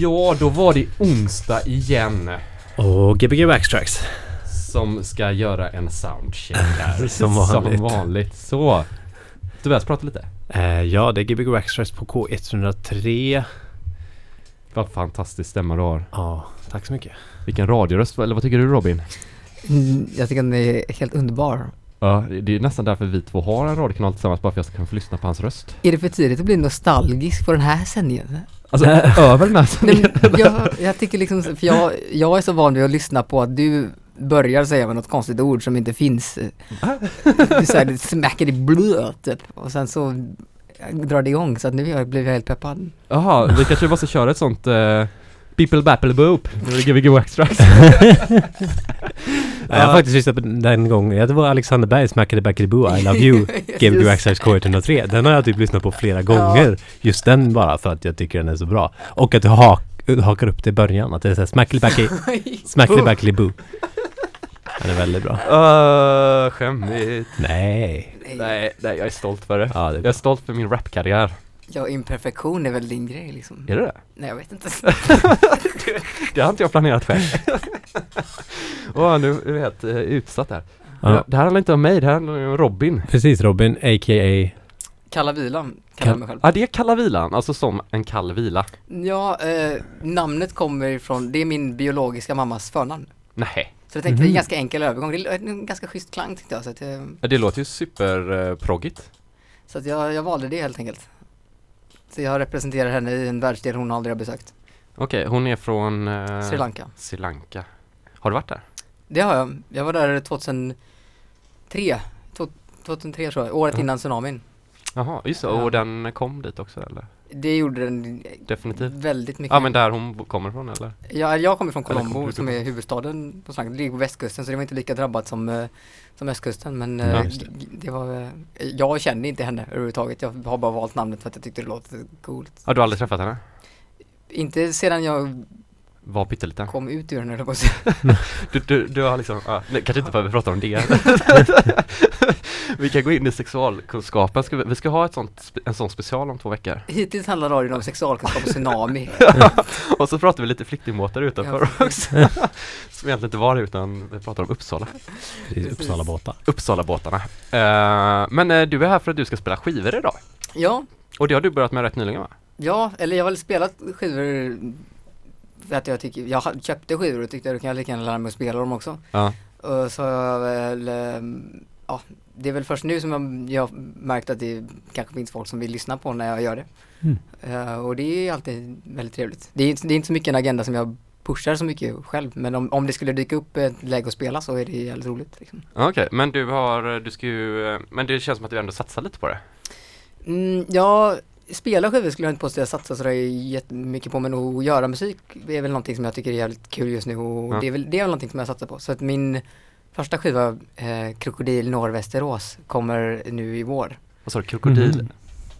Ja, då var det onsdag igen Och Gbg Backstracks. som ska göra en soundcheck här. Som vanligt. Som vanligt. Så. Tobias, prata lite. Eh, ja, det är Gbg Backstracks på K103. Vad fantastisk stämma du har. Ja, tack så mycket. Vilken radioröst, eller vad tycker du Robin? Mm, jag tycker den är helt underbar. Ja, det är nästan därför vi två har en radiokanal tillsammans, bara för att jag ska kunna få lyssna på hans röst. Är det för tidigt att bli nostalgisk på den här sändningen? Alltså, över men jag, jag tycker liksom, för jag, jag är så van vid att lyssna på att du börjar säga med något konstigt ord som inte finns. Du säger det smackar i blö typ. Och sen så drar det igång så att nu har jag helt peppad. Jaha, vi kanske måste köra ett sånt uh, People Bapple Boop. Gbg Waxtrax. Jag har faktiskt lyssnat på den gången. Det var Alexander Berg, Smackade Boo, I Love You, Gbg Just- Backstracks K103. Den har jag typ lyssnat på flera gånger. Just den bara för att jag tycker den är så bra. Och att du hak, hakar upp det i början. Att det är såhär Smackade Backade, Smackade Backade Boo. Den är väldigt bra. Uh, skämmigt. Nej. Nej, nej, jag är stolt för det. Ja, det Jag är stolt för min rapkarriär. Ja, imperfektion är väl din grej liksom. Är det det? Nej, jag vet inte. Det har inte jag planerat själv. Åh, nu är jag helt uh, utsatt här. Ja. Det här handlar inte om mig, det här handlar om Robin. Precis Robin, a.k.a. Kalla vilan, kallar jag mig själv. Ja, det är kalla vilan, alltså som en kall vila. Ja, eh, namnet kommer ifrån, det är min biologiska mammas förnamn. Nej, Så jag tänkte det är en Mhm. ganska enkel övergång. Det är en ganska schysst klang tyckte jag. Så att, jag, det låter ju superproggigt. så att jag, jag valde det helt enkelt. Jag representerar henne i en världsdel hon aldrig har besökt. Okej, hon är från eh, Sri Lanka. Sri Lanka. Har du varit där? Det har jag. Jag var där 2003. To- 2003 tror jag, året Ja. innan tsunamin. Jaha, just det. Ja. Och den kom dit också eller? Det gjorde den Definitivt. väldigt mycket. Ja men där hon kommer från eller? jag, jag kommer från Colombo du som är huvudstaden på Sri Lanka. Det ligger på västkusten så det var inte lika drabbat som, eh, som östkusten. Men Ja, eh, det. det. var, eh, jag kände inte henne överhuvudtaget. Jag har bara valt namnet för att jag tyckte det låter coolt. Har du aldrig träffat henne? Inte sedan jag Var pytteliten? kom ut ur den jag på. Du, du, du har liksom, ja, nej, kanske inte behöver prata om det. vi kan gå in i sexualkunskapen. Ska vi, vi ska ha ett sånt, en sån special om två veckor. Hittills handlar radion om sexualkunskap och tsunami. Och så pratar vi lite flyktingbåtar utanför Ja, också. Som egentligen inte var det utan vi pratar om Uppsala. Precis, Uppsala båtar. Uppsalabåtarna. Uh, men eh, du är här för att du ska spela skivor idag. Ja, Och det har du börjat med rätt nyligen va? ja, eller jag har väl spelat skivor för att jag tycker, jag köpte skivor och tyckte att jag kan lika gärna lära mig att spela dem också. Ja. Och så har jag väl, ehm, ja, det är väl först nu som jag, jag har märkt att det kanske finns folk som vill lyssna på när jag gör det. Mm. Eh, och det är alltid väldigt trevligt. Det är, inte- det är inte så mycket en agenda som jag pushar så mycket själv, men om, om det skulle dyka upp ett läge att spela så är det jävligt roligt. Liksom. Okej, men du har, du ska ju, eh, men det känns som att du ändå satsar lite på det. Mm, ja, spela skivor skulle jag inte påstå att jag satsar sådär jättemycket på, men att göra musik är väl någonting som jag tycker är jävligt kul just nu och Ja. det, är väl, det är väl någonting som jag satsar på. Så att min första skiva, eh, Krokodil Norr Västerås, kommer nu i vår. Vad sa du, krokodil? Mhm.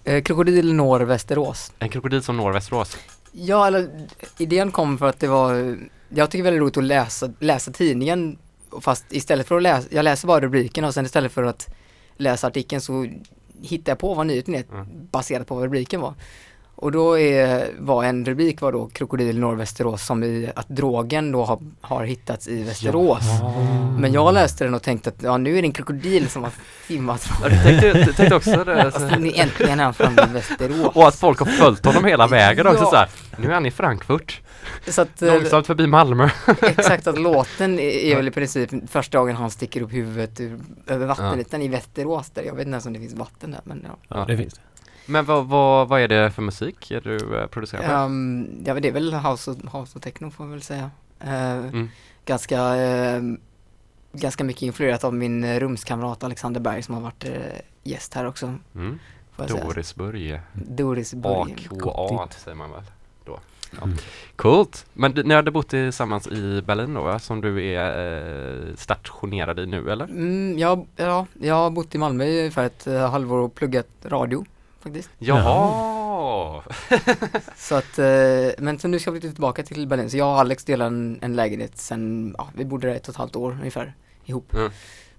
Eh, Krokodil Norr Västerås. En krokodil som når Västerås? Ja, eller idén kom för att det var, jag tycker väldigt roligt att läsa, läsa tidningen fast istället för att läsa, jag läser bara rubriken och sen istället för att läsa artikeln så hittar jag på vad nyheten är Mm. baserat på vad rubriken var. Och då är, var en rubrik var då Krokodil Norr Västerås som i att drogen då har, har hittats i Västerås. Men jag läste den och tänkte att ja nu är det en krokodil som har simmat Ja, du tänkte, du tänkte också det? Alltså, äntligen är han framme i Västerås. Och att folk har följt honom hela vägen också Ja. så här. Nu är han i Frankfurt, Så att, eh, långsamt förbi Malmö. Exakt att låten är, väl i princip första gången han sticker upp huvudet ur, över vattenytan i Västerås där. Jag vet inte ens om det finns vatten där men ja. Ja, det finns det. Men vad, vad, vad är det för musik är du eh, producerar med? Um, ja det är väl house och, house och techno får jag väl säga. Eh, Mm. Ganska, eh, ganska mycket influerat av min eh, rumskamrat Alexander Berg som har varit eh, gäst här också. Mm. Säga. Dorisburg, Doris Borg. AKA säger man väl då. Ja. Mm. Coolt! Men ni hade bott tillsammans i Berlin då va? Som du är eh, stationerad i nu eller? Mm, jag, ja, jag har bott i Malmö i ungefär ett eh, halvår och pluggat radio faktiskt. Jaha! Så att, eh, men så nu ska vi flytta tillbaka till Berlin. Så jag och Alex delar en, en lägenhet sen, ja, vi bodde där ett och ett halvt år ungefär ihop. Mm.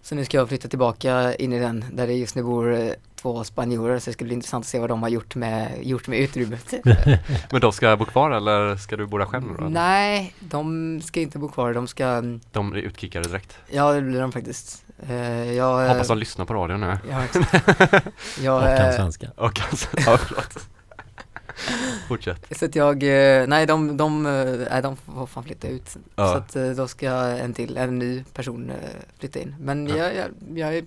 Så nu ska jag flytta tillbaka in i den där det just nu bor eh, två spanjorer så det ska bli intressant att se vad de har gjort med, gjort med utrymmet. Men de ska bo kvar eller ska du bo där själv då? Nej, de ska inte bo kvar, de ska, De blir utkickade direkt. ja det blir de faktiskt. Eh, jag, Hoppas de lyssnar på radion nu. Ja, exakt. jag, Och kan eh, svenska. Och alltså, ja förlåt. Fortsätt. Så att jag, eh, nej de, de, eh, nej, de får fan flytta ut. Så Ja. att eh, då ska en till, en ny person flytta in. Men Ja. jag, jag, jag,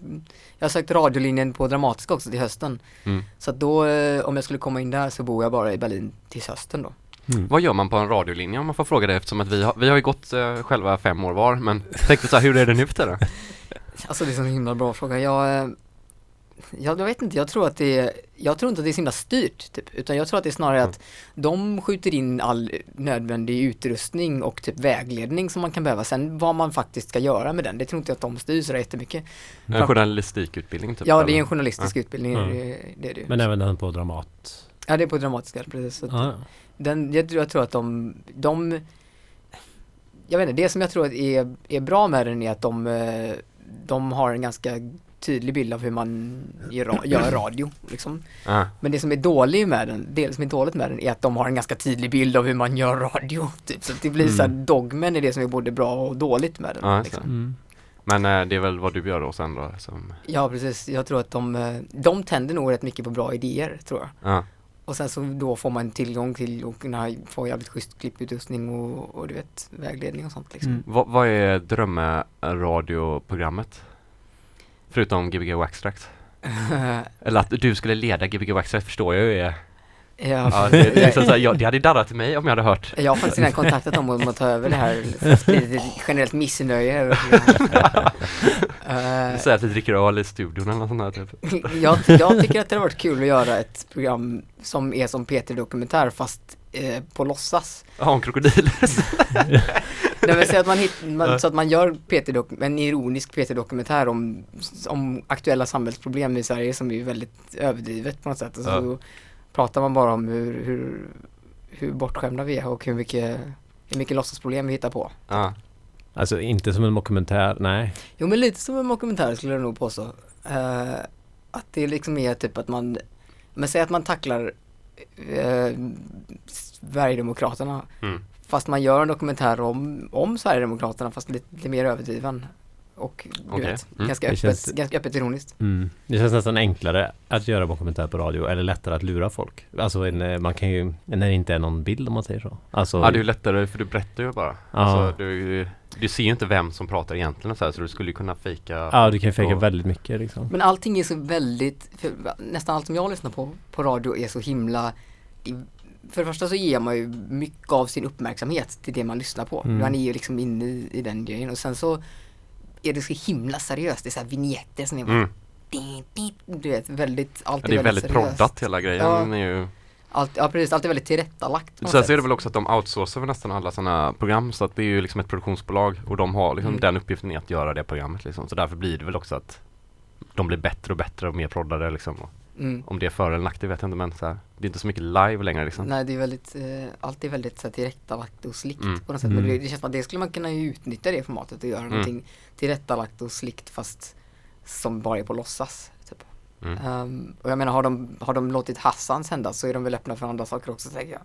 jag har sökt radiolinjen på Dramatiska också till hösten. Mm. Så att då, om jag skulle komma in där så bor jag bara i Berlin tills hösten då. Mm. Vad gör man på en radiolinje om man får fråga det eftersom att vi har, vi har ju gått eh, själva fem år var men tänkte så här, hur är det nu för tiden? Alltså det är så en himla bra fråga. Jag, jag, jag vet inte, jag tror att det är, jag tror inte att det är så himla styrt typ, utan jag tror att det är snarare att de skjuter in all nödvändig utrustning och typ vägledning som man kan behöva. Sen vad man faktiskt ska göra med den, det tror inte jag att de styr så jättemycket. En journalistikutbildning typ? Ja, det är eller? en journalistisk utbildning, Ja. det, det är det. Men även den på Dramat. Ja, det är på Dramatiska, precis. Så att Ja, den, jag, tror- jag tror att de, de jag vet inte, det som jag tror att är, är bra med den är att de, eh, de har en ganska tydlig bild av hur man gör, ra- gör radio. Liksom. Ja. Men det som är dåligt med den, det som är dåligt med den är att de har en ganska tydlig bild av hur man gör radio. Typ. Så det blir så här, Mm. dogmen är det som är både bra och dåligt med den. Just liksom. mm. Men eh, det är väl vad du gör då sen då? Som, ja precis, jag tror att de, eh, de tänder nog rätt mycket på bra idéer tror jag. ja. Och sen så då får man tillgång till och kunna få jävligt schysst klipputrustning och, och du vet vägledning och sånt liksom. Mm. Vad, vad är drömradioprogrammet? Förutom Gbg Waxtrax? Eller att du skulle leda Gbg Waxtrax förstår jag ju är ja, Ja, det, det, liksom här, jag, det hade darrat i mig om jag hade hört jag har faktiskt redan kontaktat dem om att ta över det här, ett generellt missnöje över. Eh, Säga att vi dricker öl i studion eller något sånt där typ jag, jag tycker att det har varit kul att göra ett program som är som P3 Dokumentär fast eh, på låtsas. Ja, om krokodiler Det vill säga att man, hit, man, så att man gör PT en ironisk P3 Dokumentär om, om aktuella samhällsproblem i Sverige som är väldigt överdrivet på något sätt. Och så Ja. pratar man bara om hur, hur, hur bortskämda vi är och hur mycket, hur mycket låtsasproblem vi hittar på. Ja, Alltså inte som en dokumentär, nej. Jo men lite som en dokumentär skulle jag nog påstå. Eh, att det liksom är typ att man, men säg att man tacklar uh, Sverigedemokraterna mm. Fast man gör en dokumentär om, om Sverigedemokraterna fast lite, lite mer överdriven. Och du Okej. vet, Mm. ganska, öppet, känns- ganska öppet ironiskt. Mm. Det känns nästan enklare att göra dokumentär på radio eller lättare att lura folk. Alltså en, man kan ju, när det inte är någon bild om man säger så. Alltså, ja det är ju lättare för du berättar ju bara Ja. alltså, du, du ser ju inte vem som pratar egentligen så, här, så du skulle ju kunna fejka ja, du kan ju fejka Och- väldigt mycket liksom. Men allting är så väldigt, nästan allt som jag lyssnar på på radio är så himla för det första så ger man ju mycket av sin uppmärksamhet till det man lyssnar på. Mm. Man är ju liksom inne i, i den grejen och sen så är det så himla seriöst. Det är så här vignetter som är bara mm. di, di, du vet, väldigt, allt ja, Det är väldigt seriöst. proddat hela grejen Ja. är ju Allt, ja precis, allt är väldigt tillrättalagt Sen så är det väl också att de outsourcar nästan alla sådana program så att det är ju liksom ett produktionsbolag och de har liksom Mm. den uppgiften är att göra det programmet liksom. Så därför blir det väl också att de blir bättre och bättre och mer proddade liksom. Och Mm. om det är för eller nackdel vet jag inte men så här, det är inte så mycket live längre liksom. Nej det är väldigt, eh, allt är väldigt så här, tillrättalagt och slickt Mm. på något sätt. Mm. Men det, det känns som att det skulle man kunna utnyttja det formatet och göra Mm. någonting tillrättalagt och slickt fast som bara är på låtsas. Typ. Mm. Ehm, och jag menar har de, har de låtit Hassan sändas så är de väl öppna för andra saker också tänker jag.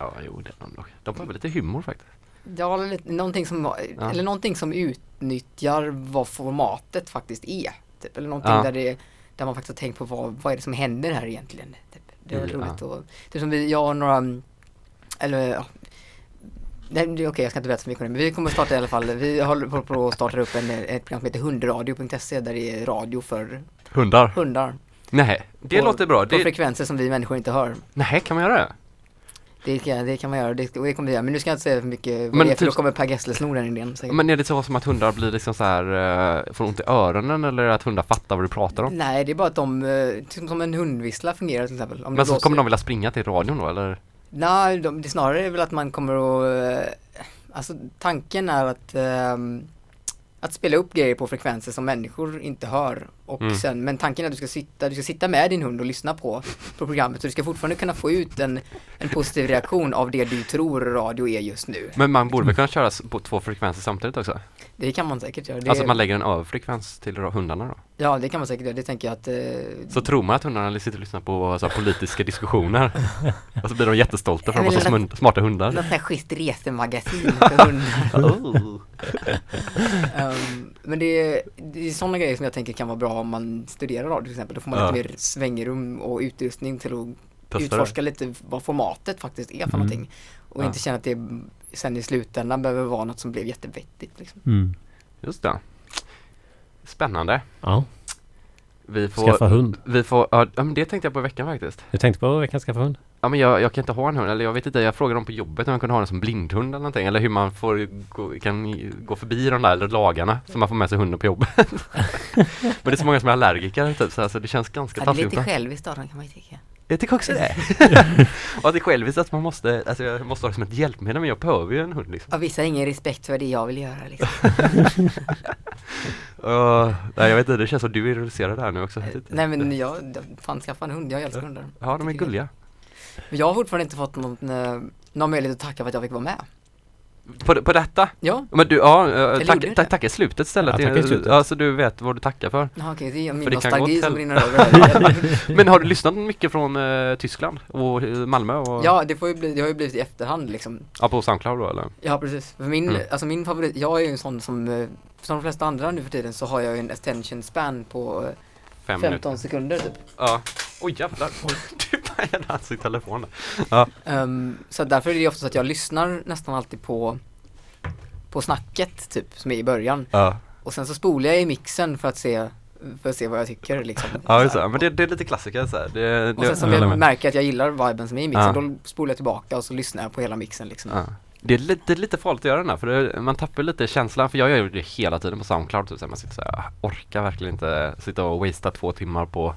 Ja, jo det är de nog. De har väl lite humor faktiskt. Ja, eller lite- någonting som, Ja. eller någonting som utnyttjar vad formatet faktiskt är. Typ. Eller någonting Ja. där, det, där man faktiskt har tänkt på vad, vad är det som händer här egentligen. Typ. Det är Mm, roligt och, typ som vi, jag och några, mm, eller ja, Nej, okej, jag ska inte berätta så mycket om det, men vi kommer starta i alla fall, vi håller på att starta upp en, ett program som heter hundradio.se där det är radio för Hundar? hundar. Nej, det På- låter bra. På Det, frekvenser som vi människor inte hör. nej, kan man göra det? Det kan, det kan man göra, det, det kommer vi göra. Men nu ska jag inte säga för mycket vad Men det är, för typ- då kommer Per Gessle sno den idén. säkert. Men är det så som att hundar blir liksom så här, uh, får ont i öronen eller att hundar fattar vad du pratar om? Nej, det är bara att de, eh, typ som en hundvissla fungerar till exempel. Men så kommer de vilja springa till radion då eller? Nej, de, det snarare är väl att man kommer att, eh, alltså tanken är att, ehm, att spela upp grejer på frekvenser som människor inte hör Och Mm. sen, men tanken är att du ska sitta, du ska sitta med din hund och lyssna på, på programmet. Så du ska fortfarande kunna få ut en, en positiv reaktion av det du tror radio är just nu. Men man borde väl kunna köra på två frekvenser samtidigt också? Det kan man säkert göra. Det, Alltså man lägger en överfrekvens till hundarna då? Ja, det kan man säkert göra. Det tänker jag att... Eh, Så tror man att hundarna sitter och lyssnar på så här, politiska diskussioner och så blir de jättestolta för att de har så smarta hundar. något sånt här schysst resemagasin för hundar. Oh. Ehm, men det är, det är sådana grejer som jag tänker kan vara bra om man studerar radio till exempel. Då får man Ja. lite mer svängrum och utrustning till att Testa utforska lite vad formatet faktiskt är för Mm. någonting. Och Ja. inte känna att det sen i slutändan behöver vara något som blev jättevettigt. Liksom. Mm. Just det. Spännande. Ja, Vi får, skaffa hund. vi får, ja men det tänkte jag på i veckan faktiskt. Du tänkte på veckans skaffa hund? Ja men jag, jag kan inte ha en hund, eller jag vet inte, jag frågade dem på jobbet om man kunde ha den som blindhund eller någonting, eller hur man får gå, kan gå förbi de där lagarna så man får med sig hunden på jobbet. men det är så många som är allergiker typ, så alltså, det känns ganska Ja, det är taskigt. lite själviskt av dem kan man ju tycka. Jag tycker också det. och att det är själviskt att man måste, alltså jag måste ha det som ett hjälpmedel men jag behöver ju en hund liksom. Ja, vissa har ingen respekt för det jag vill göra liksom. Uh, nej jag vet inte, det känns som du är ironiserad här nu också. Nej men jag, fan skaffa en hund, jag älskar hundar. Ja de är det. gulliga. Men jag har fortfarande inte fått någon, eh, någon möjlighet att tacka för att jag fick vara med. På, på detta? Ja, Men du, ja, uh, gjorde tack, det. tack, tacka slutet istället. Ja, tacka i slutet. Ja, så du vet vad du tackar för. Jaha, okej, det är min nostalgi som brinner över. Men har du lyssnat mycket från eh, Tyskland och eh, Malmö och Ja, det, får ju bli, det har ju blivit i efterhand liksom. ja, på Soundcloud då eller? Ja, precis. För min, Mm. alltså min favorit, jag är ju en sån som, eh, som de flesta andra nu för tiden så har jag ju en attention span på eh, Fem 15 minuter. sekunder typ. Ja. Oj jävlar. Oj, du bajade alltså i telefonen. Ja. Ehm, så därför är det ofta så att jag lyssnar nästan alltid på på snacket typ, som är i början. Ja. Och sen så spolar jag i mixen för att se, för att se vad jag tycker liksom. Ja just det, men det, det är lite klassiker så här. Det, Och sen som jag jag med. märker att jag gillar viben som är i mixen, Ja. då spolar jag tillbaka och så lyssnar jag på hela mixen liksom. ja. Det är lite, lite farligt att göra den här för det, man tappar lite känslan för jag gör ju det hela tiden på Soundcloud typ, så här, man sitter så här, jag orkar verkligen inte sitta och wastea två timmar på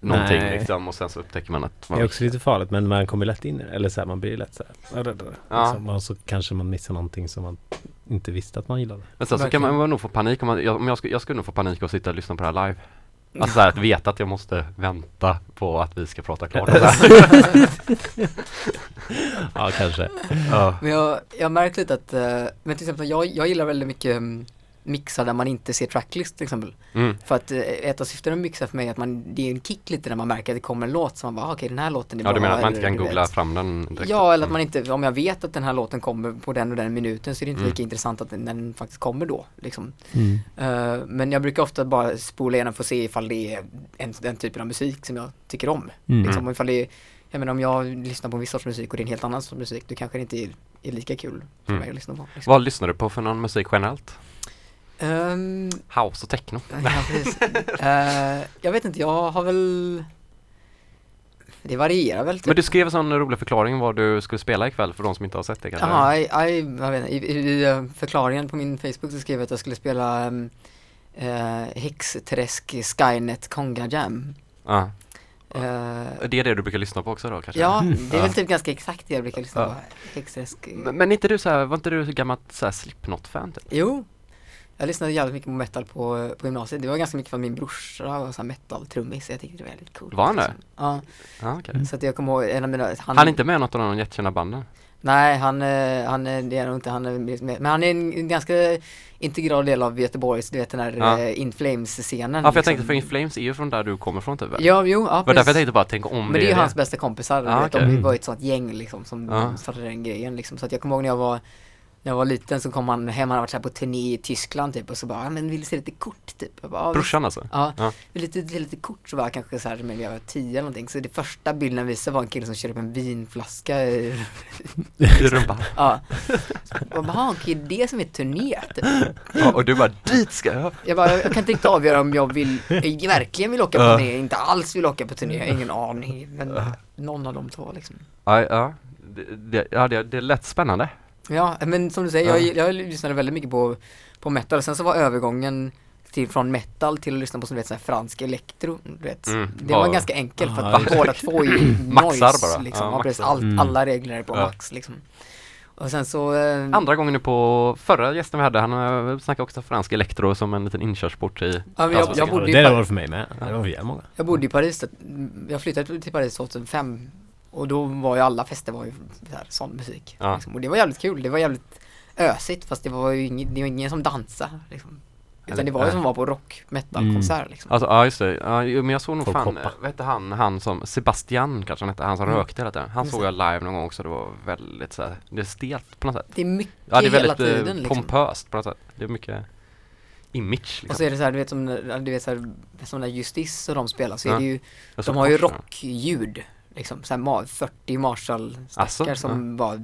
någonting Nej. liksom och sen så upptäcker man att Det man, är också lite farligt men man kommer lätt in i det. Eller så här, man blir lätt så här. Ja. Liksom, och så kanske man missar någonting som man inte visste att man gillade. Men sen så kan man nog få panik om man, jag, om jag, skulle, jag skulle nog få panik och sitta och lyssna på det här live Alltså så här, att veta att jag måste vänta på att vi ska prata klart och så här. Ja, kanske. ja. Men jag, jag har märkt lite att, eh, men till exempel jag, jag gillar väldigt mycket mm, mixar där man inte ser tracklist till exempel. mm. För att eh, ett av syftena med mixar för mig är att man, det är en kick lite när man märker att det kommer en låt som man bara, ah, okej den här låten är ja bra. du menar att man inte kan googla vet. fram den direkt? Ja, eller att man inte, om jag vet att den här låten kommer på den och den minuten så är det inte Mm. lika intressant att den, den faktiskt kommer då. Liksom. Mm. Eh, men jag brukar ofta bara spola igenom för att se ifall det är en, den typen av musik som jag tycker om. Mm. Liksom, ifall det är, jag menar om jag lyssnar på en viss sorts musik och det är en helt annan sorts musik, då kanske det inte är, är lika kul för Mm. mig att lyssna på. Liksom. Vad lyssnar du på för någon musik generellt? Ehm, House och techno? ja, precis. Eh, jag vet inte, jag har väl Det varierar väl typ. Men du skrev en sån rolig förklaring vad du skulle spela ikväll för de som inte har sett det kanske? Jaha, i, i, jag vet inte, i, i, eh, förklaringen på min Facebook så skrev jag att jag skulle spela um, uh, Häxträsk Skynet Konga Jam. Ja. Eh, Det är det du brukar lyssna på också då kanske? ja, det är Ja. väl typ ganska exakt det jag brukar lyssna Ja. på. Häxträsk. Men, men inte du så här, var inte du så gammalt så här Slipknot-fan typ? Jo, jag lyssnade jävligt mycket på metal på, på gymnasiet. Det var ganska mycket för att min brorsa var så här metal-trummis, så jag tyckte det var väldigt coolt. Var han det? Ja, Ja, okej. så att jag kommer ihåg en av mina, han, Han är inte med i något av de jättekända banden? Nej, han, eh, han är- det är nog inte, han är med, men han är en ganska integral del av Göteborgs, du vet den här Ja. eh, In Flames-scenen. Ja för jag liksom. tänkte för In Flames är ju från där du kommer från typ? Ja, jo, ja, var därför jag tänkte bara tänka om Men det är ju hans bästa kompisar, vet, okej. de var ju ett sånt gäng liksom som Ja. startade den grejen liksom. Så att jag kommer ihåg när jag var jag var liten så kom han hem, han hade varit så här på turné i Tyskland typ och så bara, "Ja, men vill du se lite kort typ? Jag bara. Brorsan alltså? Ja, Ja. vill lite, lite, lite kort så var jag kanske så här, men jag var tio eller någonting. Så det första bilden jag visade var en kille som körde upp en vinflaska i, I rumpan? ja. Jag bara, "Ah, okej, det är det som är turné typ. Ja, och du bara dit ska jag! Jag bara, jag kan inte riktigt avgöra om jag vill, jag verkligen vill åka på Ja. turné, inte alls vill åka på turné, jag har ingen aning. Men någon av de två liksom. Ja, ja. Det, det, ja, det, det lät spännande. Ja, men som du säger, Ja. jag, jag lyssnade väldigt mycket på, på metal. Sen så var övergången till, från metal till att lyssna på som du vet, så här fransk elektro. Du vet. Mm, Det var ja. ganska enkelt för att båda två är ju Maxar noise, bara. Liksom. Ja, precis. maxar. All, Mm. Alla regler är på Ja. max liksom. Och sen så... Eh, Andra gången nu på förra gästen vi hade, han eh, snackade också fransk elektro som en liten inkörsport i ja, jag, jag, bodde i det var det för mig med. Det var för jävla många. jag bodde i Paris, jag flyttade till Paris 2005 och då var ju alla fester var ju så här, sån musik. Ja. Liksom. Och det var jävligt kul, det var jävligt ösigt fast det var ju ingen, det var ingen som dansade liksom. Utan Eller- det var ju nej. som vara på rock metal-konsert liksom. Alltså ja just det, ja, men jag såg nog Folk fan, hoppa. vad hette han, han som, Sebastian kanske han hette, han som Mm. rökte hela tiden. Han såg jag live någon gång också, det var väldigt såhär, det är stelt på något sätt. Det är mycket Ja det är hela väldigt eh, tiden liksom. pompöst på något sätt. Det är mycket image Och liksom. så är det så här, du vet som, du vet så här, som när Justice och de spelar så är Ja. det ju, de har ju rockljud. Liksom så här, ma- 40 Marshall-stackar som bara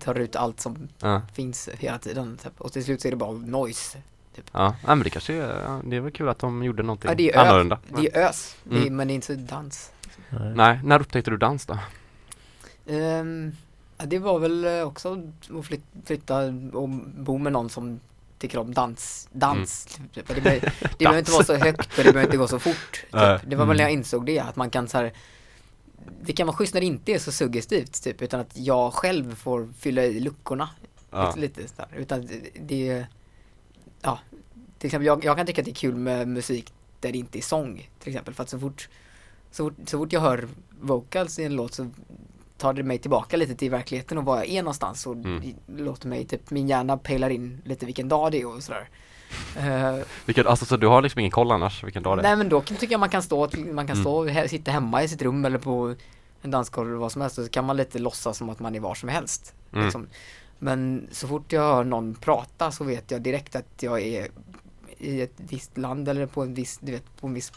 tar ut allt som Ja, finns hela tiden. Typ. Och till slut så är det bara noise. ja, ja men det kanske är, ja, det är väl kul att de gjorde någonting Ja, det är ö- annorlunda. Det är ös, det är, Mm. men det är inte dans. Nej. Nej, när upptäckte du dans då? Ja, det var väl eh, också att flyt, flytta och bo med någon som tycker om dans. Dans. Typ. Det, behöver, det behöver inte vara så högt och det behöver inte gå så fort. Typ. Det var väl när jag Mm. insåg det, att man kan så här det kan vara schysst när det inte är så suggestivt typ, utan att jag själv får fylla i luckorna. Ja. Lite, lite där. Utan det- ja, till exempel jag, jag kan tycka att det är kul med musik där det inte är sång, till exempel. För att så fort, så fort, så fort jag hör vocals i en låt så tar det mig tillbaka lite till verkligheten och var jag är någonstans och Mm. låter mig, typ min hjärna pejlar in lite vilken dag det är och sådär. Eh, Vilken, alltså så du har liksom ingen koll annars vilken dag det är? nej men då kan, tycker jag man kan stå, man kan Mm. stå he, sitta hemma i sitt rum eller på en dansgolv eller vad som helst och så kan man lite låtsas som att man är var som helst. Mm. Liksom. Men så fort jag hör någon prata så vet jag direkt att jag är i ett visst land eller på en viss, du vet, på en viss, på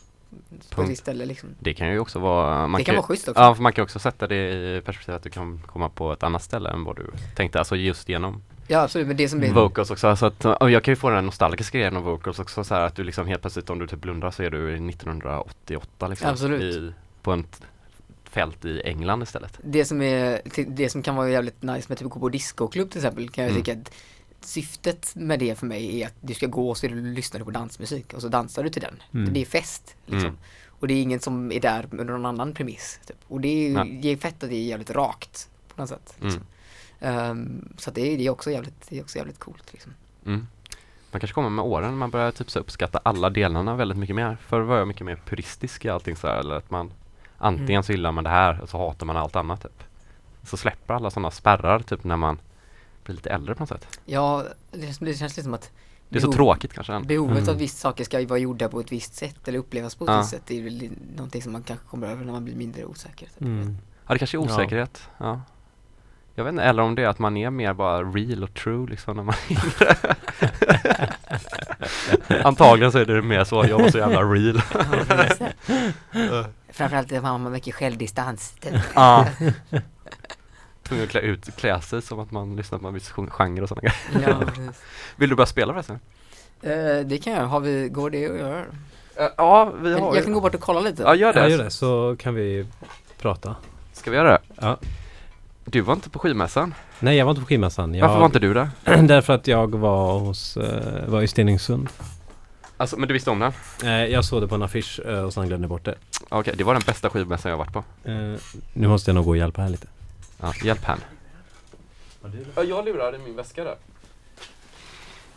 ett Punkt. visst ställe liksom. Det kan ju också vara, man det kan ju- vara schysst också. Ja, för man kan också sätta det i perspektiv att du kan komma på ett annat ställe än vad du tänkte, alltså just genom Ja absolut, men det som blir vocals också. Alltså att, och jag kan ju få den här nostalgiska grejen av vocals också så här att du liksom helt plötsligt om du typ blundar så är du i 1988 liksom. Absolut. I, på ett fält i England istället. det som är, det som kan vara jävligt nice med typ att gå på discoklubb till exempel kan jag Mm. tycka att syftet med det för mig är att du ska gå och så lyssnar du på dansmusik och så dansar du till den. Mm. Det är fest liksom. Mm. Och det är ingen som är där under någon annan premiss. Typ. Och det är, ju- det är fett att det är jävligt rakt på något sätt. Mm. Liksom. Ehm, så att det, är, det, är också jävligt, det är också jävligt coolt liksom. Mm. Man kanske kommer med åren, man börjar typ så uppskatta alla delarna väldigt mycket mer. Förr var jag mycket mer puristisk i allting så här, eller att man antingen Mm. så gillar man det här och så hatar man allt annat typ. Så släpper alla sådana spärrar typ när man blir lite äldre på något sätt. Ja, det, känns- det känns lite som att Det är så tråkigt kanske. än. Behovet Mm. av vissa saker ska vara gjorda på ett visst sätt eller upplevas på ett Ja. visst sätt. Det är väl någonting som man kanske kommer över när man blir mindre osäker. Typ. Mm. Ja det kanske är Ja. osäkerhet. Ja. Jag vet inte, eller om det är att man är mer bara real och true liksom när man är. Antagligen så är det mer så, jag var så jävla real. Framförallt när man har mycket självdistans. Typ. Ja. Tvungen att klä, ut, klä sig som att man lyssnar på en viss gen- genre och sådana grejer. ja, precis. Vill du börja spela förresten? Eh, det kan jag. Har vi, går det att göra? ja, vi har jag kan gå bort och kolla lite. Ja, gör det. Ja, gör det så kan vi prata. Ska vi göra det? Ja. Du var inte på skivmässan. Nej, jag var inte på skivmässan. Jag, Varför var inte du där? Därför att jag var hos, eh, var i Stenungsund. Alltså, men du visste om den? Eh, jag såg det på en affisch eh, och sen glömde jag bort det. Okej, det var den bästa skivmässan jag varit på. Eh, nu måste jag nog gå och hjälpa här lite. Ja, hjälp här. Ja, jag lurar i min väska där.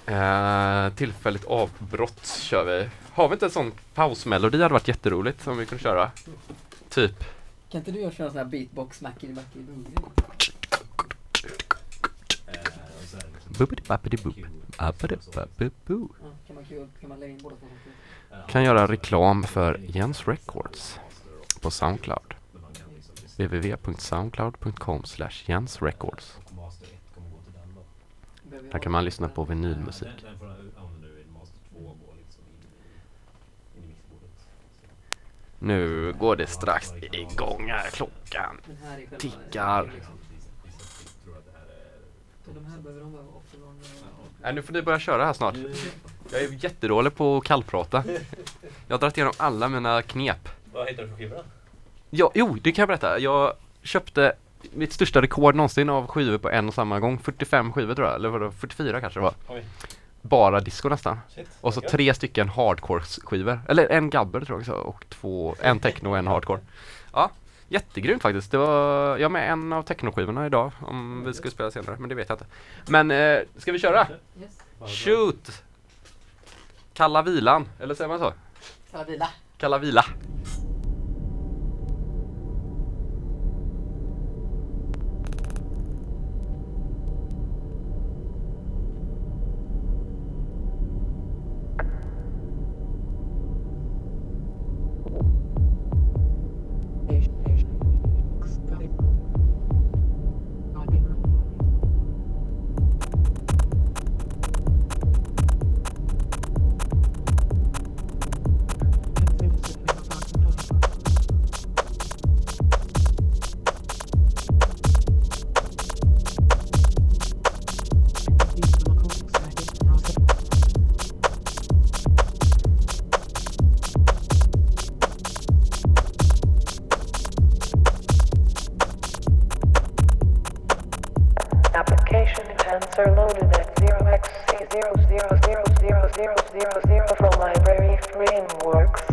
Eh, tillfälligt avbrott kör vi. Har vi inte en sån pausmelodi? Det hade varit jätteroligt om vi kunde köra. Typ. Kan inte du göra sån här beatbox Boopity-bappity-boop. Appity-bappity-boo. Kan göra reklam för Jens Records på Soundcloud. www.soundcloud.com Jens Records. Här kan man lyssna på vinylmusik. Nu går det strax igång här klockan. Tickar. Nej, nu får ni börja köra här snart. Jag är jättedålig på att kallprata. Jag har dragit igenom alla mina knep. Vad heter det för skiva? Ja, jo, det kan jag berätta. Jag köpte mitt största rekord någonsin av skivor på en och samma gång. 45 skivor tror jag, eller vadå, 44 kanske det var. Oj. Bara disco nästan. Shit, Och så tre stycken hardcore skivor. Eller en gabber tror jag också och två, en techno och en hardcore. Ja, Jättegrymt faktiskt. Det var, jag med en av technoskivorna idag om vi ska spela senare, men det vet jag inte. Men eh, ska vi köra? Shoot! Kalla vilan, eller säger man så? Kalla vila. Kalla vila. works.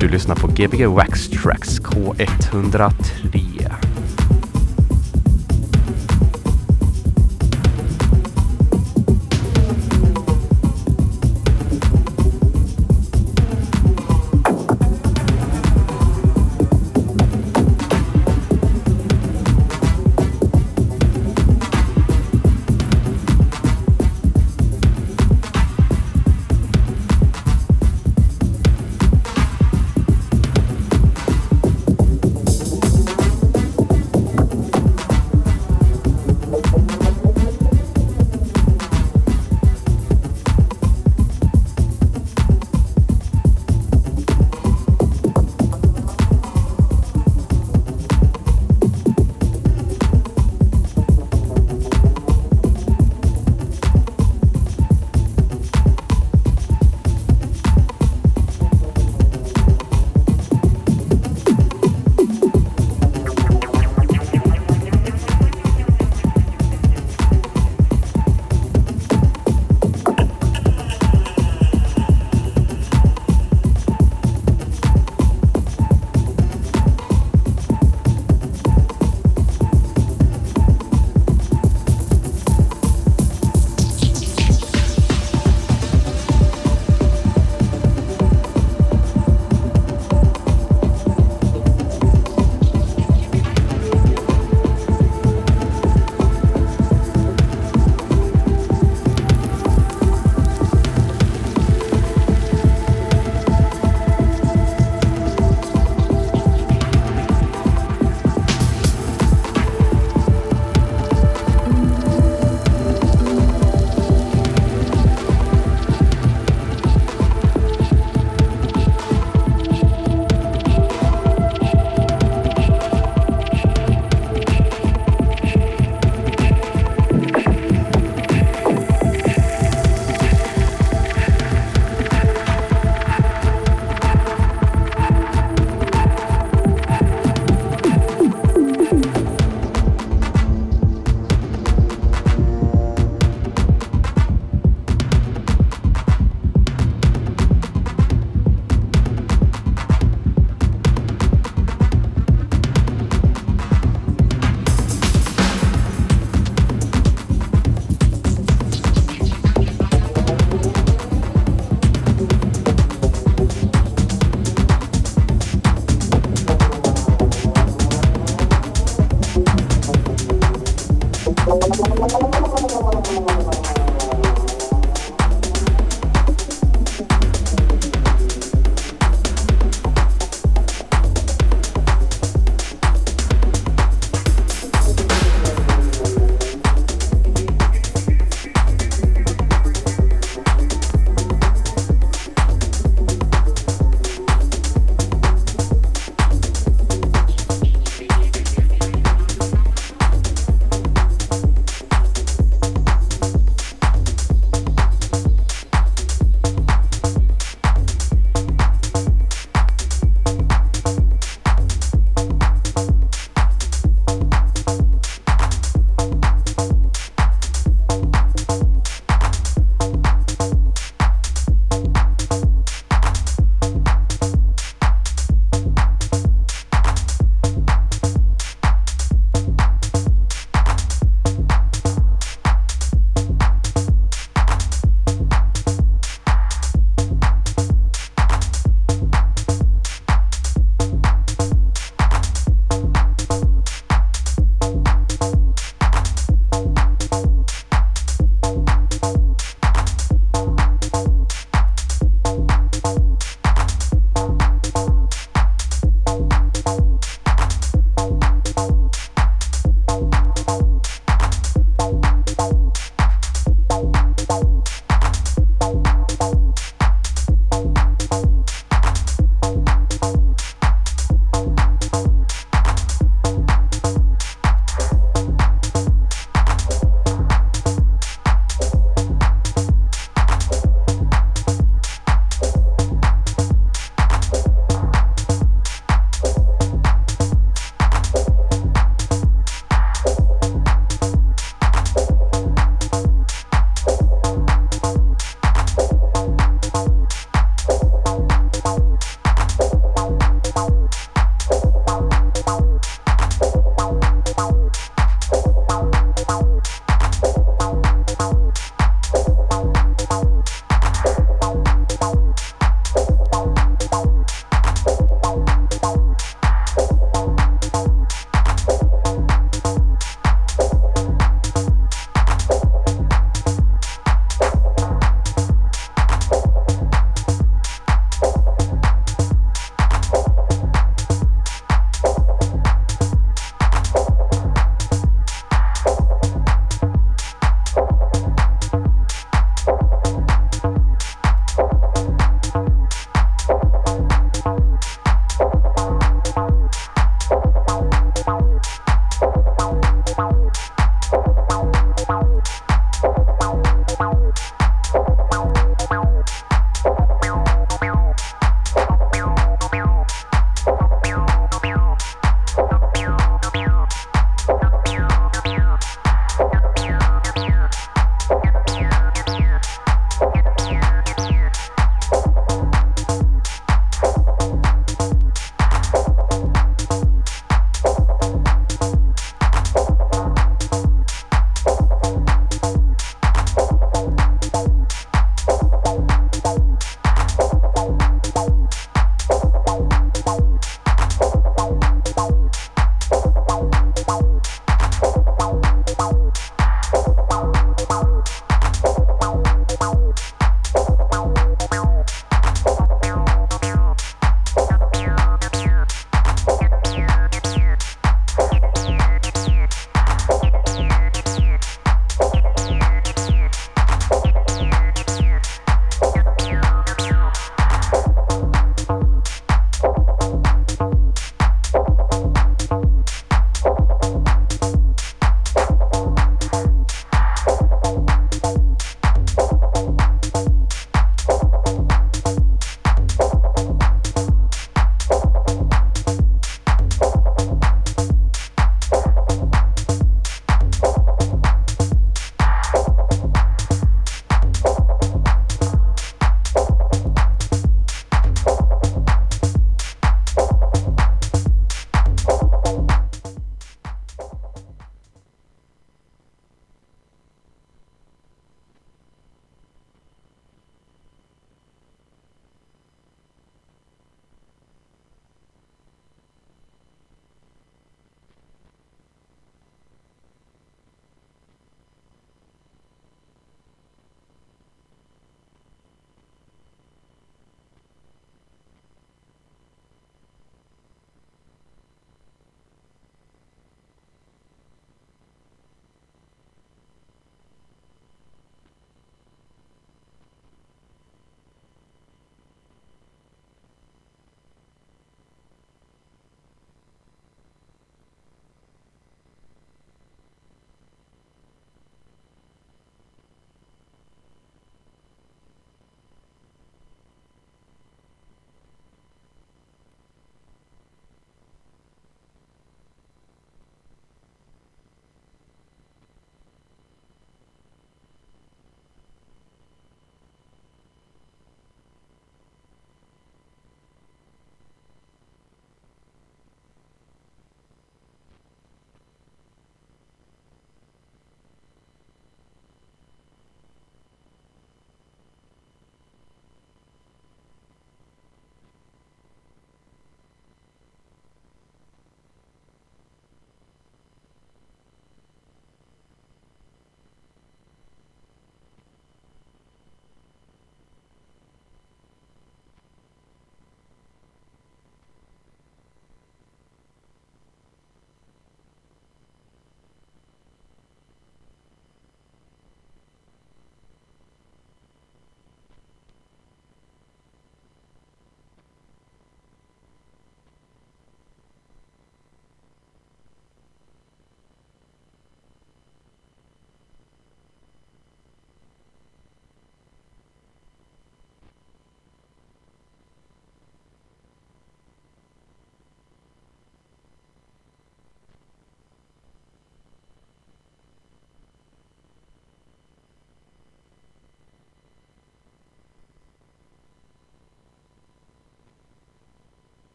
Du lyssnar på Gbg Wax Tracks K103.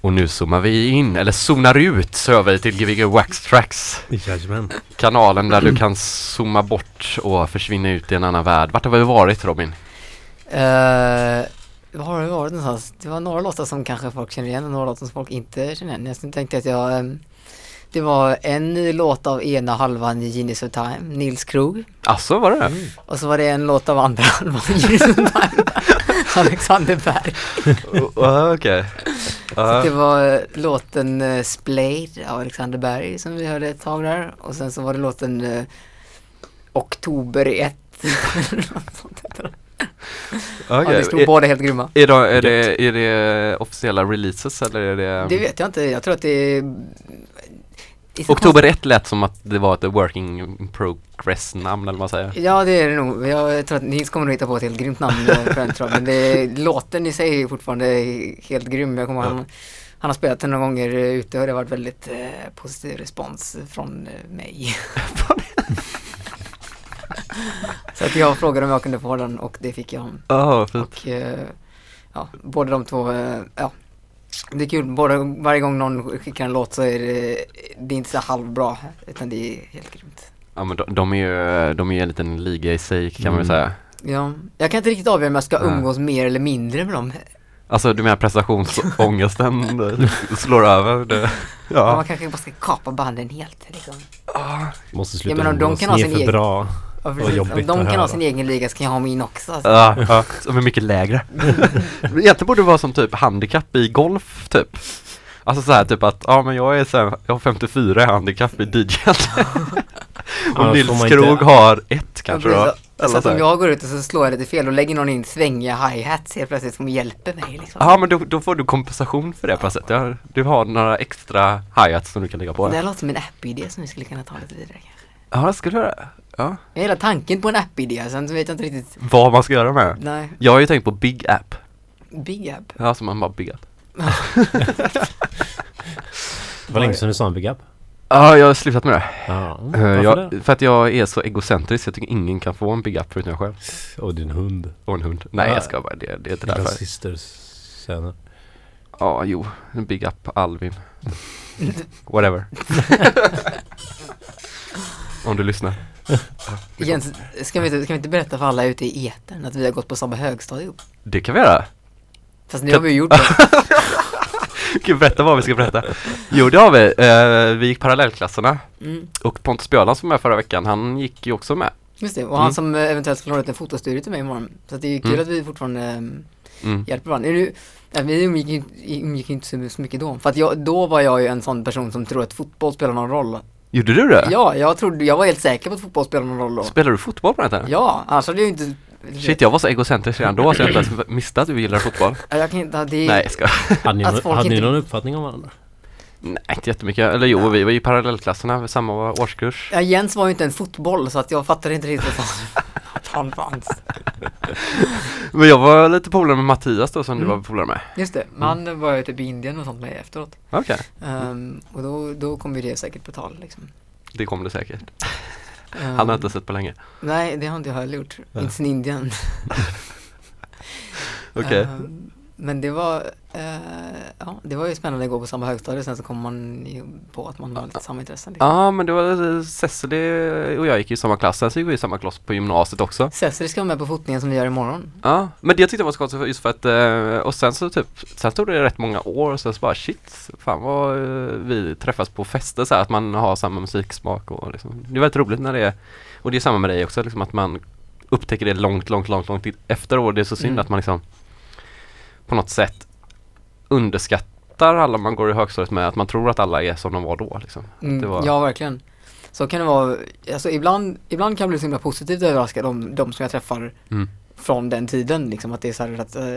Och nu zoomar vi in, eller zonar ut, så över till Gbg Wax Tracks. Jajamän. Kanalen där du kan zooma bort och försvinna ut i en annan värld. Vart har vi varit Robin? Eh, vad har det varit någonstans? Det var några låtar som kanske folk känner igen och några låtar som folk inte känner igen. Jag tänkte att jag ehm, det var en låt av ena halvan i Genius of Time, Nils Krog. Alltså var det? Och så var det en låt av andra halvan i Genius of Time, Alexander Berg. Uh, Okej. Så det var eh, låten uh, Splayed av Alexander Berg som vi hörde ett tag där. Och sen så var det låten eh, Oktober 1. ja, det stod Är, båda helt grymma. är, det, är, det, är det officiella releases eller är det? Det vet jag inte, jag tror att det är... Oktober 1 lät som att det var ett working in progress namn eller vad man säger. Ja det är det nog. Jag tror att Nils kommer att hitta på ett helt grymt namn eh, jag. Men det, låten i sig är fortfarande helt grym. Jag kommer ihåg han, han har spelat den några gånger eh, ute och det har varit väldigt eh, positiv respons från eh, mig. Så att jag frågade om jag kunde få den och det fick jag. Ja, fint. Och eh, ja, båda de två, eh, ja. Det är kul, båda, varje gång någon skickar en låt så är det, det är inte så halvbra utan det är helt grymt. Ja men de, de är ju, de är ju en liten liga i sig kan man väl Mm. säga. Ja, jag kan inte riktigt avgöra om jag ska Nej. umgås mer eller mindre med dem. Alltså du menar prestationsångesten slår över? Det, Ja. ja. Man kanske bara ska kapa banden helt liksom. Måste Ja, sluta men om de kan ha sin för egen- bra. Ja, Vad precis. jobbigt Om de att kan höra. ha sin egen liga så kan jag ha min också. Alltså. Ja, ja, som är mycket lägre. Egentligen borde det vara som typ handikapp i golf typ. Alltså så här typ att, ja men jag är så här, jag har 54 i handikapp i DJ. Om Annars Nils man inte- Krog har ett kanske Ja, då. Så Eller att så om här. jag går ut och så slår jag lite fel och lägger någon in svängiga hi-hats helt plötsligt som hjälper mig liksom. Ja men då, då får du kompensation för det på något sätt. Du har, du har några extra hi-hats som du kan lägga på. Det här låter som en app-idé som vi skulle kunna ta lite vidare kanske. Ja det skulle du göra. Ja. Jag gillar tanken på en app-idé, sen vet jag inte riktigt. Vad man ska göra med. Nej, Jag har ju tänkt på Big App. big app. Ja som man bara bygger. Det var länge sedan du sa en big up. Ja jag har slutat med det. Eh, varför jag, det? för att jag är så egocentrisk, jag tycker ingen kan få en Big App förutom jag själv. Och din hund. Och en hund. Nej Ja. jag ska bara, det, det är inte därför. systers söner. Ja, jo. En Big Up Alvin. Whatever. Om du lyssnar. Jens, ska vi, inte, ska vi inte berätta för alla ute i etern att vi har gått på samma högstadie ihop? Det kan vi göra. Fast nu har vi ju gjort det. Gud, berätta vad vi ska berätta. Jo, det har vi. Eh, vi gick parallellklasserna. Mm. Och Pontus Björland som var med förra veckan, han gick ju också med. Just det, och han Mm. som eventuellt låna ut en fotostudio till mig imorgon. Så det är ju kul Mm. att vi fortfarande um, Mm. hjälper varandra. Är du, ja, vi umgick ju inte så, så mycket då. För att jag, då var jag ju en sån person som tror att fotboll spelar någon roll. Gjorde du det? Ja, jag trodde, jag var helt säker på att fotboll spelar någon roll då. Spelar du fotboll på den här tiden? Ja, annars hade jag ju inte... Shit, jag var så egocentrisk redan då så jag inte ens missade att du gillar fotboll. Ja, Jag kan inte, det, Nej, jag ska. Hade ni, Att nå- folk hade ni inte- någon uppfattning om varandra? Nej, inte jättemycket. Eller jo, vi var i parallellklasserna, samma årskurs. Ja, Jens var ju inte en fotboll så att jag fattade inte riktigt vad han fanns. Men jag var lite polare med Mattias då som du Mm. var polare med. Just det, men han var ju typ i Indien och sånt med efteråt. Okej, Ehm, och då, då kom ju det säkert på tal liksom. det kommer det säkert. Ehm, Han har inte sett på länge. Nej, det har inte jag heller gjort. Ja. Inte sen Indien. Okej. Ehm, men det var, eh, ja, det var ju spännande att gå på samma högstadie sen så kom man ju på att man har lite samma intressen. Liksom. Ja, men det var eh, Cecily och jag gick i samma klass, sen så gick vi i samma klass på gymnasiet också. Cecily ska vara med på fotningen som vi gör imorgon. Ja, men det jag tyckte var så konstigt just för att, eh, och sen så typ, sen tog det rätt många år och sen så bara shit, fan vad eh, vi träffas på fester så här, att man har samma musiksmak och liksom, det är väldigt roligt när det är, och det är samma med dig också liksom att man upptäcker det långt, långt, långt, långt efter och det är så synd Mm. att man liksom på något sätt underskattar alla man går i högstadiet med, att man tror att alla är som de var då liksom. Mm, var- Ja, verkligen. Så kan det vara, alltså ibland, ibland kan jag bli så himla positivt överraskad om de som jag träffar Mm. från den tiden liksom att det är så här att eh,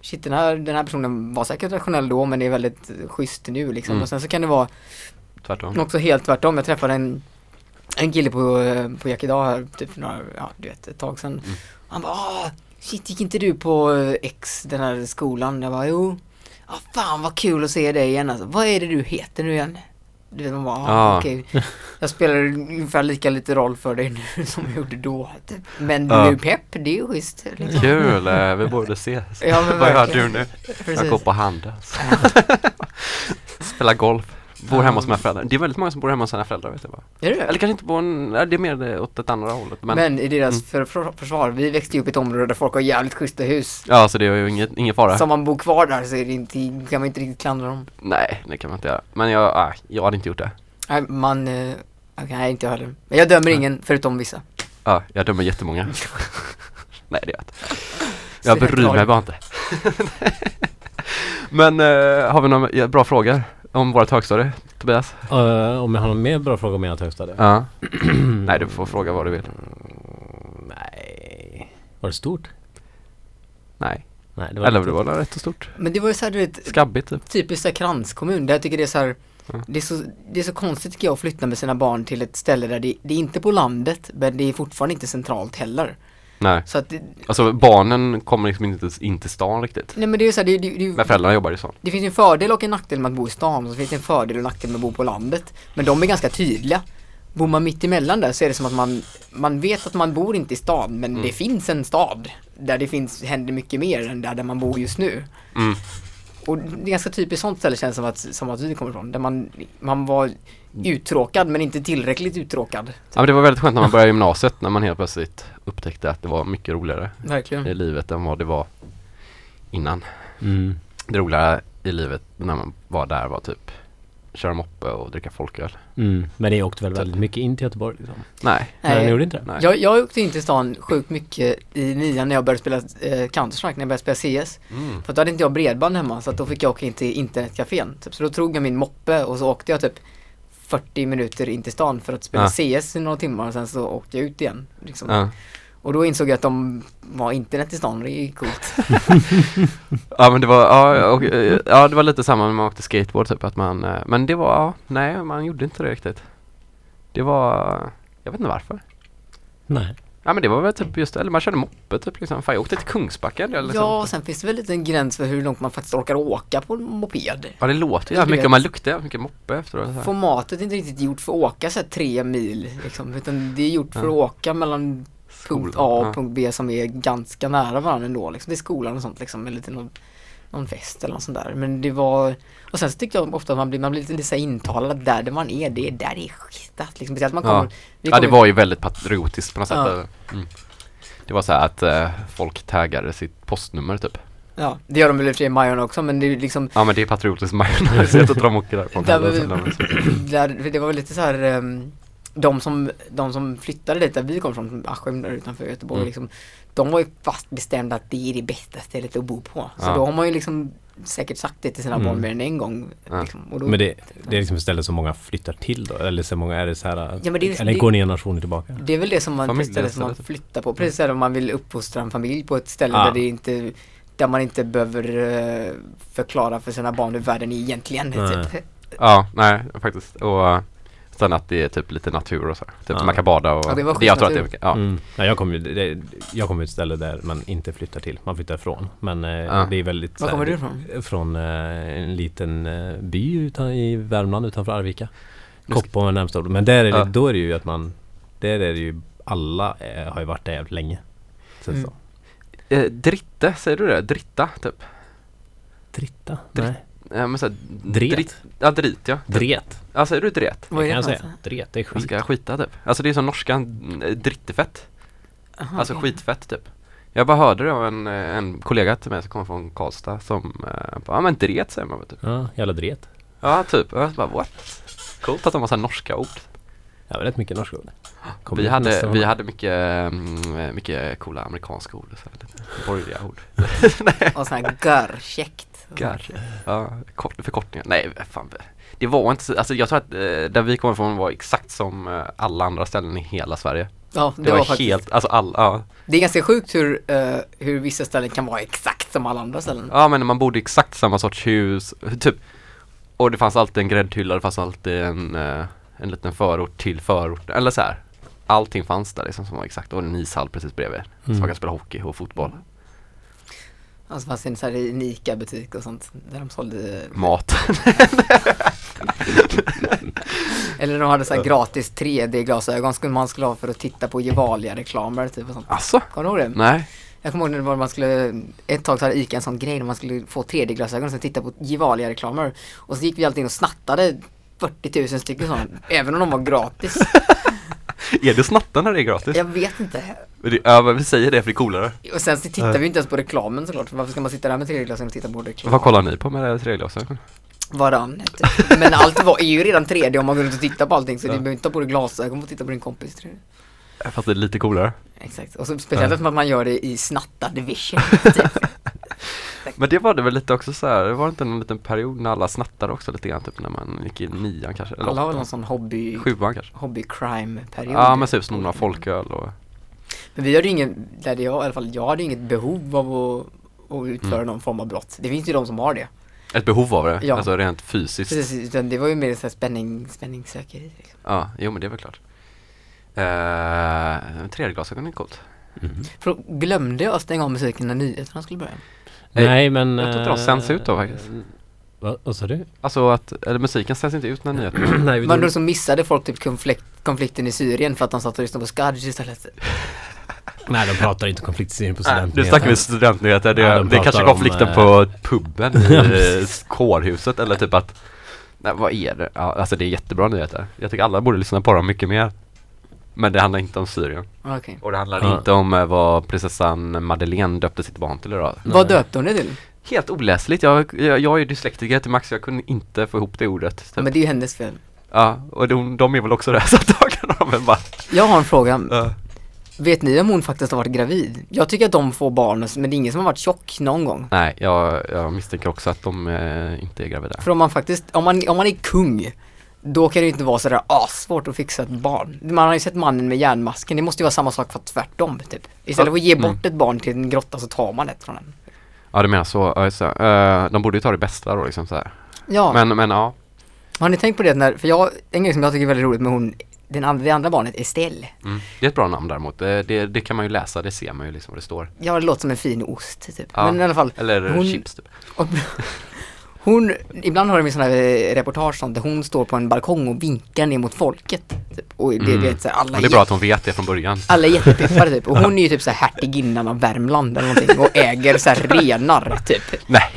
shit den här, den här personen var säkert rationell då men är väldigt schysst nu liksom Mm. och sen så kan det vara Tvärtom. också helt tvärtom. Jag träffade en, en kille på, eh, på Jack idag här typ några, ja du vet ett tag sedan. Mm. Han bara "Ah, shit gick inte du på eh, X den här skolan? Jag bara jo. Ja fan vad kul att se dig igen alltså. Vad är det du heter nu igen? Du vet man bara, ah, Ja. okej. Jag spelar ungefär lika lite roll för dig nu som jag gjorde då. Typ. Men du är pepp, det är ju schysst. Liksom. Kul, eh, vi borde ses. Ja, men Vad gör du nu? Precis. Jag går på Handels. spela golf. Bor hemma hos mina föräldrar. Det är väldigt många som bor hemma hos sina föräldrar vet jag bara. Är det Eller kanske inte bor, en, nej, det är mer åt ett andra hållet. Men, Men, i deras Mm. för, för, försvar, vi växte ju upp i ett område där folk har jävligt schyssta hus. ja, så det är ju inget, ingen fara. Så om man bor kvar där så är det inte, kan man inte riktigt klandra dem. Nej, det kan man inte göra. Men jag, ah, jag hade inte gjort det. Nej, man, eh, okej, nej inte jag heller. Men jag dömer ingen förutom vissa. Ja, jag dömer jättemånga. nej, det gör jag inte. Jag bryr mig bara inte. Men eh, har vi några bra frågor om vårt högstadie, Tobias? Eh, om jag har någon mer bra fråga om ert högstadie? Ja. nej, du får fråga vad du vill. Nej. Var det stort? Nej. Nej, det var Eller det var rätt så stort. Men det var ju såhär, du vet, Skabbigt typ. typiskt såhär kranskommun där jag tycker det är så här, Ja. det, är så, det är så konstigt tycker jag att flytta med sina barn till ett ställe där det, det är inte på landet men det är fortfarande inte centralt heller. Nej. Så att det, Alltså barnen kommer liksom inte in till stan riktigt. nej men det är ju såhär, det, det, det, Men föräldrarna jobbar i stan. det finns en fördel och en nackdel med att bo i stan så finns det en fördel och en nackdel med att bo på landet. Men de är ganska tydliga. Bor man mitt emellan där så är det som att man, man vet att man bor inte i stan men Mm. det finns en stad där det finns, händer mycket mer än där, där man bor just nu. Mm. Och det är ganska typiskt sånt ställe känns som att, som att vi kommer ifrån. Där man, man var uttråkad men inte tillräckligt uttråkad. Ja men det var väldigt skönt när man började gymnasiet när man helt plötsligt upptäckte att det var mycket roligare Verkligen. i livet än vad det var innan. Mm. Det roliga i livet när man var där var typ köra moppe och dricka folköl. Mm. Men det åkte väl väldigt mycket in till Göteborg liksom? Nej. Nej, ni gjorde inte det? Nej. Jag, jag åkte in till stan sjukt mycket i nian när jag började spela eh, Counter-Strike, när jag började spela CS. Mm. För då hade inte jag bredband hemma så att då fick jag åka in till internetcafén. Typ. Så då tog jag min moppe och så åkte jag typ 40 minuter in till stan för att spela CS i några timmar och sen så åkte jag ut igen. Liksom. Ja. Och då insåg jag att de var internet i stan det är coolt. ja men det var, ja, och, eh, ja det var lite samma när man åkte skateboard typ att man, eh, men det var, ja, nej man gjorde inte det riktigt. Det var, jag vet inte varför. Nej. Ja men det var väl typ just, eller man körde moppe typ liksom. Fan jag åkte till Kungsbacka eller liksom. Ja, och sen finns det väl lite en gräns för hur långt man faktiskt orkar åka på en moped. Ja det låter jävligt mycket man luktar jävligt mycket moppe efteråt. så här. Formatet är inte riktigt gjort för att åka så här tre mil liksom, utan det är gjort för Ja. att åka mellan punkt A och Ja. punkt B som är ganska nära varandra ändå liksom. Det är skolan och sånt liksom, eller till någon, någon fest eller något sånt där. Men det var, och sen så tyckte jag ofta att man blir, man blir lite, lite så intalad att där, där man är, det är där det är skitat liksom. Speciellt man Ja. kommer, Ja det kommer- var ju väldigt patriotiskt på något sätt. Ja. Mm. Det var så här att eh, folk taggade sitt postnummer typ. Ja, det gör de väl i och för sig i Majorna också men det är liksom Ja men det är patriotiskt majonnäs, jag tror inte de åker därifrån Där så där, det var väl lite så här ehm, de som, de som flyttade dit där vi kom från, Askim där utanför Göteborg Mm. liksom, De var ju fast bestämda att det är det bästa stället att bo på. Så Ja. då har man ju liksom säkert sagt det till sina Mm. barn mer än en gång. Ja. Liksom, och då, Men det, det är liksom ett ställe som många flyttar till då? Eller så många, är det så här, Ja, men det är- eller det- går ni generationer tillbaka? det är väl det som man, Familj- ställe som man stället. flyttar på. Precis som om man vill uppfostra en familj på ett ställe Ja. där det inte där man inte behöver eh, förklara för sina barn hur världen är egentligen. Nej. Typ. Ja, nej faktiskt. Och sen att det är typ lite natur och så. Typ Ja. man kan bada och Ja, det var jag tror att det mycket, ja. Mm. Ja, jag kommer ju jag kommer ju ett ställe där man inte flyttar till, man flyttar ifrån. Men eh, Ja. det är väldigt Var kommer du ifrån? Från eh, en liten eh, by utan, i Värmland utanför Arvika. Koppom är närmsta. Men där är det, Ja. då är det ju att man Där är det ju Alla eh, har ju varit där jävligt länge. Så Mm. så. Eh, dritte, säger du det? Dritta typ? Dritta? Drit- Nej. Ja men såhär Dret. Drit, ja drit ja. Dret. Ja säger du dret? Vad är kan jag säga. Dret, det är skit. ska skita typ. Alltså det är som norskan, eh, drittefett. Aha, Alltså okej. skitfett typ. Jag bara hörde det av en, eh, en kollega till mig som kommer från Karlstad som, eh, bara, ja men dret säger man väl typ. Ja, jävla dret. Ja typ, och jag bara what? Coolt att de har så här norska ord. Ja, rätt mycket norska ord. Kommer Vi hade, vi hade mycket, mm, mycket coola amerikanska ord, så här, borgerliga ord. Och sån här görkäckt. Kanske. Ja, kort, förkortningar. Nej, fan. Det var inte så, alltså jag tror att eh, där vi kommer ifrån var exakt som eh, alla andra ställen i hela Sverige. Ja, det, Det, var, var, faktiskt. helt, alltså alla, ja. Det är ganska sjukt hur, eh, hur vissa ställen kan vara exakt som alla andra ställen. Ja men man bodde i exakt samma sorts hus, typ. Och det fanns alltid en gräddhylla, det fanns alltid en, eh, en liten förort till förort, eller så här. Allting fanns där liksom som var exakt, och en ishall precis bredvid. Så Mm. man kan spela hockey och fotboll. Alltså fanns det en sån här en ICA-butik och sånt där de sålde Mat. Eller de hade så här gratis 3D-glasögon skulle man skulle ha för att titta på Gevalia-reklamer typ och sånt. Alltså? Kommer du ihåg det? Nej. Jag kommer ihåg när man skulle, ett tag så hade Ica en sån grej när man skulle få 3D-glasögon och sen titta på Gevalia-reklamer. Och så gick vi alltid in och snattade 40 000 stycken sådana, även om de var gratis. Är det snatta när det är gratis? Jag vet inte. Ja, men vi säger det för det är coolare. Och sen så tittar vi inte ens på reklamen såklart. för Varför ska man sitta där med 3D-glasögon och titta på reklam? Vad kollar ni på med treglasögon? Varann. Typ. Men allt var, är ju redan 3D om man går runt och tittar på allting så du behöver inte ta på dig glasögon och titta på din kompis 3D. Fast det är lite coolare. Exakt. Och så speciellt som att man gör det i snattad vision. Typ. Men det var det väl lite också så här, det var inte en liten period när alla snattade också lite grann typ när man gick i nian kanske? Eller Alla har någon sån hobby, Sjuan kanske? hobby crime period. Ja men typ snor några folköl och Men vi hade ju ingen, där jag, i alla fall jag hade ju inget behov av att, att utföra Mm. någon form av brott. Det finns ju de som har det. ett behov av det, Ja. alltså rent fysiskt. Precis, utan det var ju mer så här spänning, spänningssökeri. Liksom. Ja, jo men det är väl klart. Uh, Tredjeglasögon är coolt. Mhm. För glömde jag att stänga av musiken när nyheterna skulle börja. Nej, men... jag tror inte de eh, sänds ut då faktiskt. Vad, vad sa du? Alltså att, eller musiken sänds inte ut när nyheterna Nej, Men då så missade folk typ konflikt, konflikten i Syrien för att de satt och lyssnade på Skadj istället. Nej, de pratar inte konfliktserier på Nu studentnyheter. snackar vi studentnyheter, det, Ja, de det är kanske pratar om, konflikten eh, på puben i kårhuset eller typ att Nej vad är det? Ja, alltså det är jättebra nyheter. Jag tycker alla borde lyssna på dem mycket mer. Men det handlar inte om Syrien. Okej. Och det handlar Ja. inte om eh, vad prinsessan Madeleine döpte sitt barn till idag. Vad döpte hon det till? Helt oläsligt. Jag, jag, jag är ju dyslektiker till max, jag kunde inte få ihop det ordet. Typ. Ja, men det är ju hennes fel. Ja, och de, de är väl också det så väl bara Jag har en fråga. ja. Vet ni om hon faktiskt har varit gravid? Jag tycker att de får barn, men det är ingen som har varit tjock någon gång. Nej, jag, jag misstänker också att de eh, inte är gravida. För om man faktiskt, om man, om man är kung, då kan det ju inte vara sådär assvårt att fixa ett barn. Man har ju sett mannen med järnmasken, det måste ju vara samma sak för tvärtom typ. Istället för att ge Mm. bort ett barn till en grotta så tar man ett från den. Ja, du menar så. Ja, just det. Eh, de borde ju ta det bästa då liksom så här. Ja, Men, men ja. har ni tänkt på det när, för jag, en grej som jag tycker är väldigt roligt med hon, den andra, det andra barnet, Estelle. Mm. Det är ett bra namn däremot. Det, det, det kan man ju läsa, det ser man ju liksom vad det står. Ja, det låter som en fin ost typ. Ja, Men i alla fall, Eller hon- chips typ. Och, hon, ibland har ju sådana här eh, reportage sånt där hon står på en balkong och vinkar ner mot folket. Typ. Och det, Mm. vet, så alla, Och det är bra att hon vet det från början. alla är jättepeppade typ. Och hon är ju typ så här hertiginnan av Värmland eller någonting och äger så här renar typ. Nej.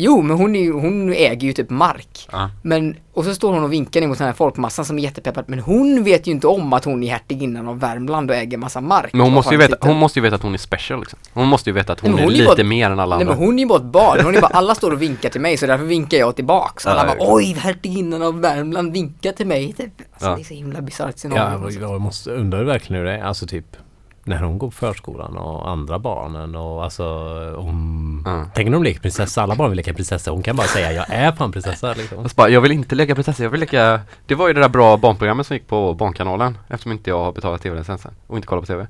Jo, men hon, är ju, hon äger ju typ mark. Ja. Men, och så står hon och vinkar ner mot den här folkmassan som är jättepeppad. Men hon vet ju inte om att hon är hertiginnan av Värmland och äger massa mark. Men hon måste, ju veta, hon måste ju veta att hon är special liksom. Hon måste ju veta att hon, Nej, men är hon är lite bara- mer än alla Nej andra. men hon är ju bara ett barn, hon är bara, alla står och vinkar till mig så därför vinkar jag tillbaks. Alla Ja, bara oj, hertiginnan av Värmland vinkar till mig typ. Alltså Ja. det är så himla bisarrt Ja, scenario. jag, jag måste undra verkligen hur det är. Alltså typ när hon går på förskolan och andra barnen och alltså om... Ja. Tänk när de leker prinsessa, alla barn vill leka prinsessa. Hon kan bara säga jag är fan prinsessa liksom. Jag, bara, jag vill inte leka prinsessa, jag vill leka Det var ju det där bra barnprogrammet som gick på Barnkanalen Eftersom inte jag har betalat tv-licensen och inte kollar på tv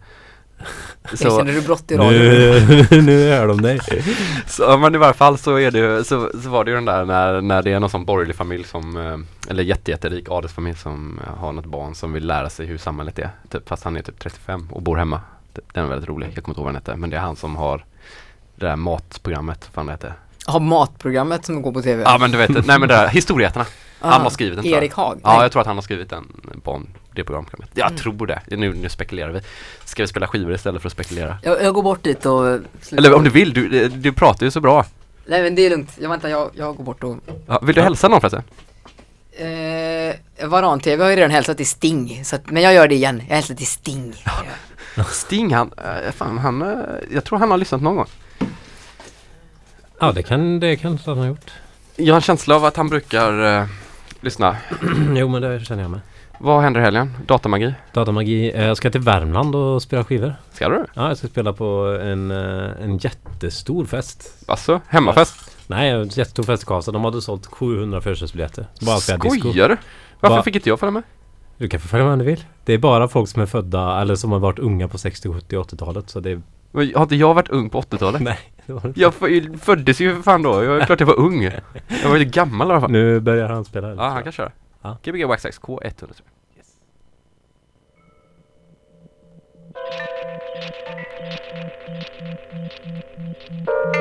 Så, känner du brott i radio? Nu, nu hör de dig. så men i varje fall så är det ju, så, så var det ju den där när, när det är någon sån borgerlig familj som eh, Eller jätte, jätterik adelsfamilj som har något barn som vill lära sig hur samhället är typ, Fast han är typ 35 och bor hemma Den är väldigt rolig, jag kommer inte ihåg vad den heter Men det är han som har Det där matprogrammet, vad fan det heter Har matprogrammet som går på TV? Ja men du vet, nej men det där, historieterna Han Ah, har skrivit den tror jag. Erik Haag? Ja, Nej. jag tror att han har skrivit den barn, det programprogrammet. Jag Mm. tror det. Nu, nu spekulerar vi. Ska vi spela skivor istället för att spekulera? Jag, jag går bort dit och... slutar. Eller om du vill, du, du pratar ju så bra. Nej men det är lugnt, jag väntar, jag, jag går bort och... Ja, vill du hälsa någon förresten? Eh, Varan-TV har ju redan hälsat till Sting, så att, men jag gör det igen. Jag hälsar till Sting. Sting, han, äh, fan, han, äh, jag tror han har lyssnat någon gång. Ja, det kan det kan han ha gjort. Jag har en känsla av att han brukar lyssna. jo, men det känner jag med. Vad händer i helgen? Datamagi? Datamagi. eh, Jag ska till Värmland och spela skivor. Ska du? Ja, jag ska spela på en, eh, en jättestor fest. Alltså, hemmafest? Nej, en jättestor fest i Karlstad. De hade sålt 700 förköpsbiljetter. Bara. Skojar du? Varför Va? fick inte jag följa med? Du kan få följa med om du vill. Det är bara folk som är födda eller som har varit unga på 60, 70, 80-talet. Så det är... Men har inte jag varit ung på 80-talet? Nej. Det var det. Jag föddes ju för fan då, jag är klart jag var ung. Jag var ju gammal i alla fall. Nu börjar han spela. Ja, han kan köra. Ja. Gbg Waxax K103. yes. tror.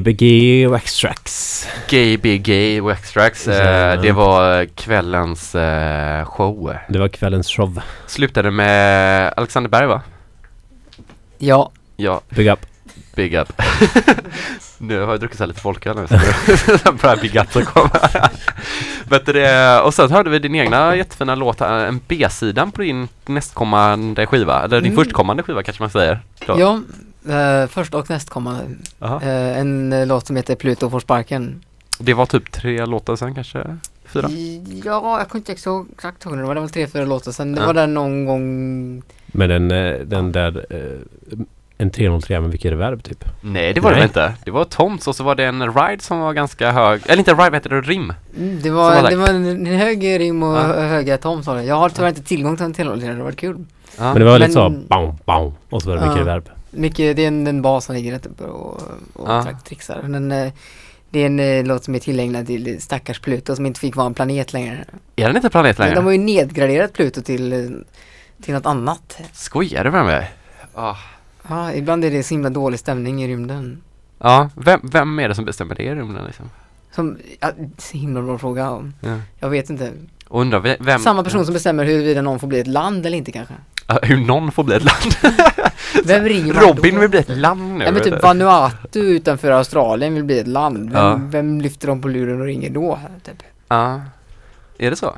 Gbg Waxtrax. GBG Waxtrax. Eh, Jajamän. det var kvällens eh, show. Det var kvällens show. Slutade med Alexander Berg va? Ja, Ja, Big up. big up. nu har jag druckit så här lite folköl nu så det börjar big up. Vet det, och sen hörde vi din egna jättefina låt, eh, en B-sidan på din nästkommande skiva, eller din Mm. förstkommande skiva kanske man säger. Då. ja eh, först och nästkommande. Eh, en eh, låt som heter Pluto får sparken. Det var typ tre låtar sen kanske? Fyra? Ja, jag kommer inte exakt exakt ihåg det var. Det var väl tre, fyra låtar sen. Det var där någon gång Men den, eh, den där en 303 med vilket reverb typ. Nej det var det Nej. väl inte. Det var toms och så var det en ride som var ganska hög, eller inte ride, vad heter det, rim? Mm, Det var, var det var en, en hög rim och Ja. hö- höga tom sa det. Jag har tyvärr inte tillgång till en tillhållare, det hade varit kul. Ja. Men det var lite så bam, bam och så var det mycket Ja. reverb. Mycket, det är en, en bas som ligger rätt uppe och, och Ja. trixar. Men eh, det är en eh, låt som är tillägnad till stackars Pluto som inte fick vara en planet längre. Är den inte planet Men längre? de har ju nedgraderat Pluto till, eh, till något annat. Skojar du med mig? Ah. Ja, ibland är det så himla dålig stämning i rymden. Ja, vem, vem är det som bestämmer det i rymden liksom? Som, ja, så himla bra fråga. Ja. Jag vet inte. Och undrar ve- vem... Samma person som bestämmer huruvida någon får bli ett land eller inte kanske. Hur någon får bli ett land. Vem ringer man Robin då? vill bli ett land nu. Ja men typ? Vanuatu utanför Australien vill bli ett land. Vem, Ja. vem lyfter dem på luren och ringer då? Typ? Ja. Är det så?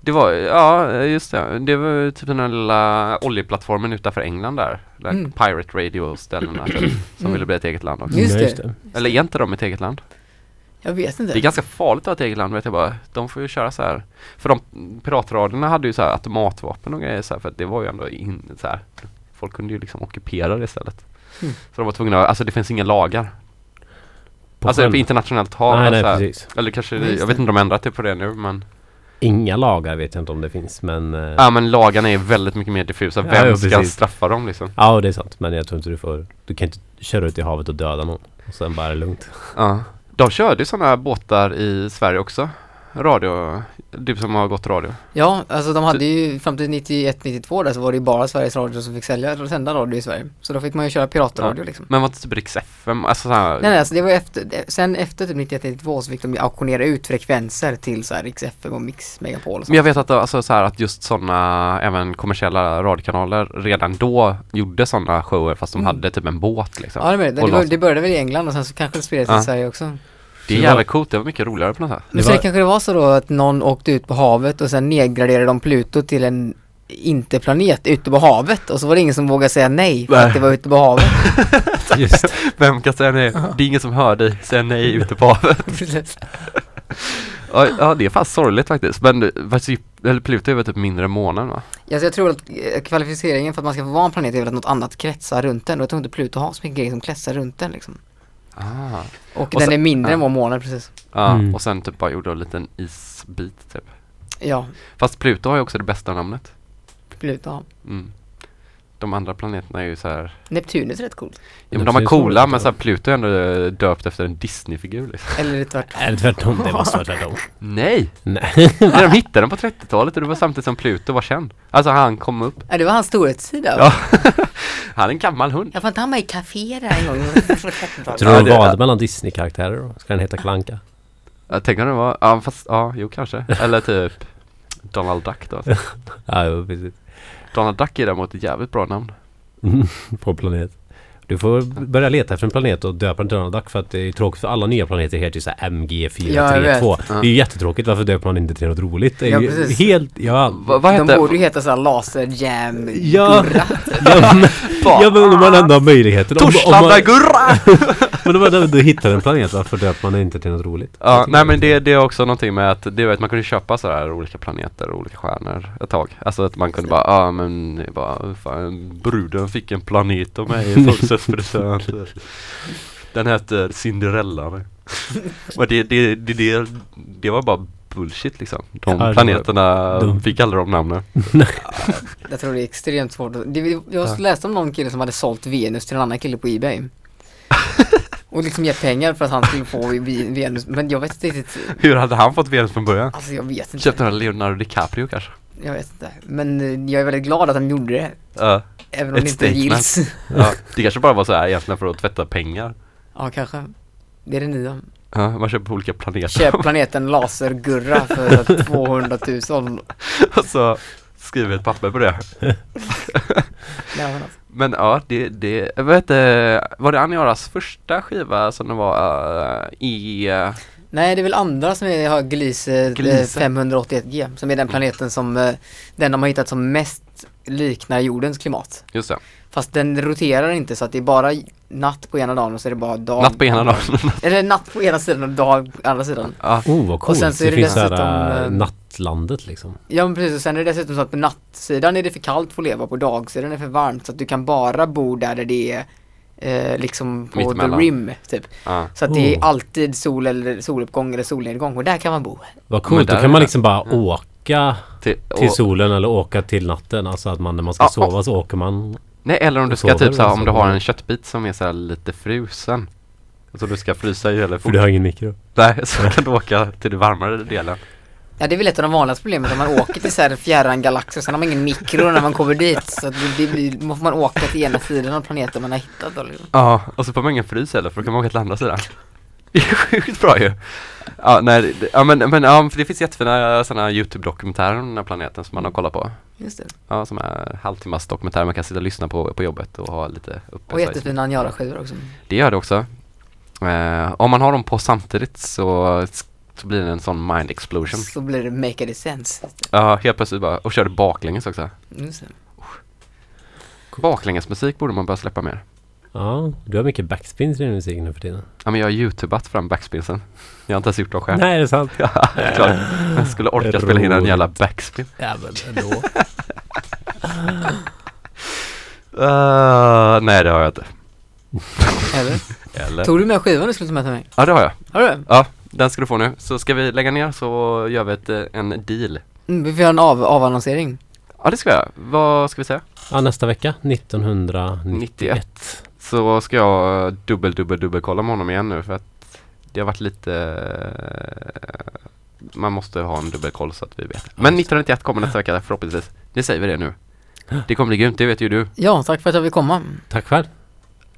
Det var, ja just det. Det var typ den lilla oljeplattformen utanför England där. där Mm. Pirate radio ställena typ, som Mm. ville bli ett eget land också. Just det. Eller är inte de ett eget land? Jag vet inte. Det är ganska farligt att ha ett eget land vet jag bara. De får ju köra så här. För de piratradierna hade ju så här automatvapen och grejer så här, för att det var ju ändå in, så här. Folk kunde ju liksom ockupera det istället. Mm. Så de var tvungna, att- alltså det finns inga lagar. På alltså på internationellt hav. Nej, nej så här. precis. Eller kanske, Ja, just jag det. vet inte om de ändrat det på det nu men Inga lagar vet jag inte om det finns men... eh, Ja men lagarna är väldigt mycket mer diffusa. Ja, Vem jo, ska straffa dem liksom? Ja det är sant men jag tror inte du får... Du kan inte köra ut i havet och döda någon. Och sen bara är det lugnt. Ja. De körde ju sådana båtar i Sverige också. Radio, du som har gått radio. Ja, alltså de hade ju fram till 91-92 där så var det ju bara Sveriges Radio som fick sälja och sända radio i Sverige. Så då fick man ju köra piratradio Ja. liksom. Men var det typ Rix FM? Alltså såhär, Nej nej, alltså det var efter, sen efter typ 91-92 så fick de ju auktionera ut frekvenser till så här Rix FM och Mix Megapol och Men sånt. jag vet att alltså, så här, att just sådana, även kommersiella radiokanaler redan då gjorde sådana shower fast de Mm. hade typ en båt liksom. Ja det, det, det, det började väl i England och sen så kanske det spred sig Ja. i Sverige också. Det är det var- jävligt coolt, det var mycket roligare på något sätt. Men Det sen var- kanske det var så då att någon åkte ut på havet och sen nedgraderade de Pluto till en inte-planet ute på havet och så var det ingen som vågade säga nej för Nej. att det var ute på havet. Just Vem kan säga nej? Det är ingen som hör dig säga nej ute på havet. Ja, ja det är fast sorgligt faktiskt. Men eller Pluto är väl typ mindre än månen va? Alltså jag tror att eh, kvalificeringen för att man ska få vara en planet är väl att något annat kretsar runt den och jag tror inte Pluto har så mycket grejer som kretsar runt den liksom. Ah. Och, Och den sen- är mindre ja. än vår månad precis. Ja, Mm. och sen typ bara gjorde en liten isbit typ. Ja, Fast Pluto har ju också det bästa namnet. Pluto. Mm. De andra planeterna är ju så här. Neptunus är rätt coolt. Ja, men de är coola men så här, Pluto är ändå eh, döpt efter en Disney-figur liksom. Eller tvärtom? Är det tvärtom? Det måste vara tvärtom. Nej! Nej. De hittade den på 30-talet och det var samtidigt som Pluto var känd. Alltså han kom upp. Ja, det var hans storhetstid Ja. Han är en gammal hund. Jag får inte ha mig i café där en gång. Tror du de valde mellan Disney-karaktärer då? Ska den heta Klanka? Jag tänker om det var, ja fast, ja jo kanske. Eller typ Donald Duck då. Ja, jo, precis. Donald Duck är däremot ett jävligt bra namn. På planet. Du får börja leta efter en planet och döpa den till Donald Duck för att det är tråkigt för alla nya planeter heter ju såhär Ja, jag MG432. vet. det är ju jättetråkigt. Varför döper man inte till något roligt? Det är Ja, ju precis. helt... Ja, Va, vad De hette borde ju heta såhär laser jam Ja. ja, men, ja men om man ändå har möjligheten. Om, om Torslanda man, Gurra! men om man ändå hittar en planet, varför döper man inte till något roligt? Ja, nej men det, det är också någonting med att det vet, man kunde köpa sådär olika planeter och olika stjärnor ett tag. Alltså att man kunde bara, ja ah, men det bara, fan, bruden fick en planet av mig i födelsedagspresent. Den heter Cinderella. Men det, det, det, det, det var bara bullshit liksom. De Ja, planeterna dumt. fick aldrig de namnen. Jag tror det är extremt svårt. Jag läste om någon kille som hade sålt Venus till en annan kille på Ebay. Och liksom gett pengar för att han skulle få Vi- Venus. Men jag vet inte riktigt. Hur hade han fått Venus från början? Alltså jag vet inte. Köpte han Leonardo DiCaprio kanske? Jag vet inte. Men eh, jag är väldigt glad att han gjorde det. Ja, Även om det inte gills. ja. Det kanske bara var så här egentligen för att tvätta pengar. ja, kanske. Det är det nya. Ja, man köper på olika planeter. Köp planeten Lasergurra för 200 000. och så skriver ett papper på det. Men alltså. Men ja, det, det, jag vet inte, var det Anjaras första skiva som det var eh, i, eh, Nej, det är väl andra som är, har Gliese, eh, Gliese. 581G, som är den planeten som, eh, den de har hittat som mest liknar jordens klimat. just det, Fast den roterar inte så att det är bara natt på ena dagen och så är det bara dag. natt på ena dagen. Eller natt på ena sidan och dag på andra sidan. ja, Oh vad coolt. sen så det, är det finns dessutom, här eh, nattlandet liksom. Ja men precis och sen är det dessutom så att på nattsidan är det för kallt för att leva, på dagsidan är det för varmt så att du kan bara bo där, där det är eh, liksom på the rim typ. ja. Så att det är Oh. alltid sol eller soluppgång eller solnedgång och där kan man bo. Vad coolt. Då kan man liksom bara Ja. åka Till, till och, solen eller åka till natten. Alltså att man när man ska Ja, sova så åker man. Nej, eller om du och ska sover typ såhär, om alltså. du har en köttbit som är såhär lite frusen. Så du ska frysa i eller För du har ingen mikro. Nej, så kan du åka till den varmare delen. Ja det är väl ett av de vanligaste problemen om man åker till så här fjärran galaxer sen har man ingen mikro när man kommer dit så det blir, måste man åka till ena sidan av planeten man har hittat då liksom. Ja, och så får man ingen frys heller för då kan man åka till andra sidan. Det är sjukt bra ju. Ja, nej, det, ja men, men ja, för det finns jättefina sådana YouTube-dokumentärer om den här planeten som man har kollat på. Just det. Ja, som är halvtimmas dokumentärer man kan sitta och lyssna på på jobbet och ha lite uppe. Och jättefina Anjara-skivor också. Det gör det också. Eh, om man har dem på samtidigt så, så blir det en sån mind explosion. Så blir det make it sense. Ja, helt plötsligt bara, och kör det baklänges också. Just det. Baklängesmusik borde man börja släppa mer. Ja, du har mycket backspins i din musik nu för tiden. Ja men jag har youtubat fram backspinsen. Jag har inte ens gjort dem själv. Nej, är det sant? Ja, det är klart. Jag skulle orka spela in en jävla backspin. Ja, men ändå. Uh, nej det har jag inte. Eller? Eller? Tog du med skivan du skulle ta med till mig? Ja det har jag. Har du? Ja, den ska du få nu. Så ska vi lägga ner så gör vi ett, eh, en deal. Mm, vi får göra en av, avannonsering. Ja det ska jag. Vad ska vi säga? Ja, nästa vecka 1991. Så ska jag eh, dubbel, dubbel, dubbel kolla med honom igen nu för att det har varit lite eh, Man måste ha en dubbelkoll så att vi vet. Men 1991 kommer nästa vecka förhoppningsvis. Det säger vi det nu. Det kommer bli grymt, det vet ju du. Ja, tack för att jag fick komma. Tack själv.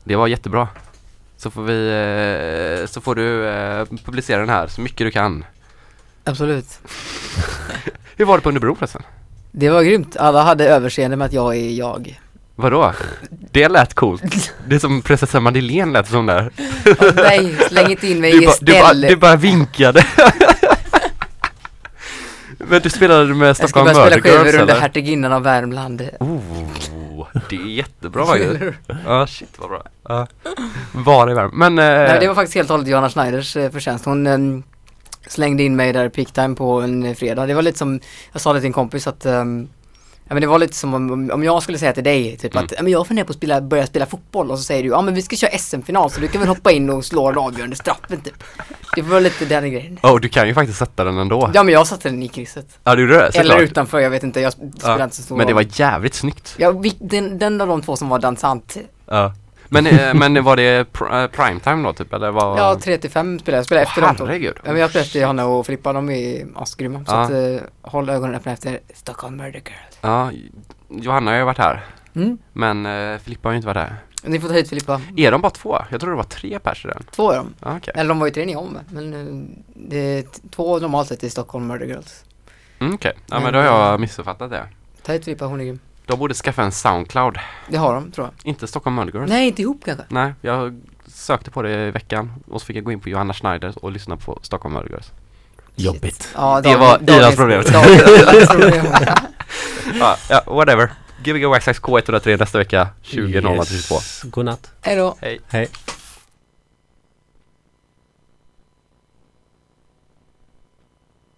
Det var jättebra. Så får vi, eh, så får du publicera den här så mycket du kan. Absolut. Hur var det på Underbro förresten? Det var grymt. Alla hade överseende med att jag är jag. Vadå? Det lät coolt. Det är som prinsessan Madeleine lät som där. Åh nej, släng inte in mig Du, i ba, du, bara, ställ. du bara vinkade. Men du spelade med Jag ska Stockholm börja spela Murder skivor Girls under hertiginnan av Värmland. Oh, det är jättebra ju. Ja, shit vad bra. Ja. Var i Värmland. Men, eh, Nej, det var faktiskt helt och hållet Johanna Schneiders eh, förtjänst. Hon ehm, slängde in mig där peak time på en eh, fredag. Det var lite som, jag sa det till en kompis att ehm, Ja men det var lite som om, om jag skulle säga till dig typ Mm. att, ja men jag funderar på att spela, börja spela fotboll och så säger du, ja men vi ska köra SM-final så du kan väl hoppa in och slå den avgörande straffen typ. Det var lite den grejen. oh, du kan ju faktiskt sätta den ändå. Ja men jag satte den i krysset. Ja, du gjorde det? Eller utanför, jag vet inte, jag sp- spelar Ja. inte så stor Men det var jävligt snyggt. Ja, vi, den, den av de två som var dansant. Ja. Men, eh, men var det pr- eh, primetime då typ? Eller var... Ja, 3 till 5 spelade jag, spelade efter dem två. Herregud. Ja men jag spelade efter Johanna och Filippa, de är asgrymma. Så Ja. att eh, håll ögonen öppna efter Stockholm Murder Girls. Ja, Johanna har ju varit här. Mm. Men eh, Filippa har ju inte varit här. Ni får ta hit Filippa. Är de bara två? Jag tror det var tre pers i den. Två är de. Ja, okej. Eller de var ju tre ni om men eh, det är t- två normalt sett i Stockholm Murder Girls. Mm, okej. Ja men Men, då har jag eh, missuppfattat det. Ta hit Filippa, hon är grym. De borde skaffa en Soundcloud. Det har de tror jag. Inte Stockholm Murder Girls. Nej, inte ihop kanske. Nej, jag sökte på det i veckan och så fick jag gå in på Johanna Schneider och lyssna på Stockholm Murder Girls. Jobbigt. Ja, Det var dagens- problem. dagens problem. Ja, ja, whatever. Gbg Waxax K103 nästa vecka 20.00 till 22. Yes. Godnatt. Hej då. Hej. Hej.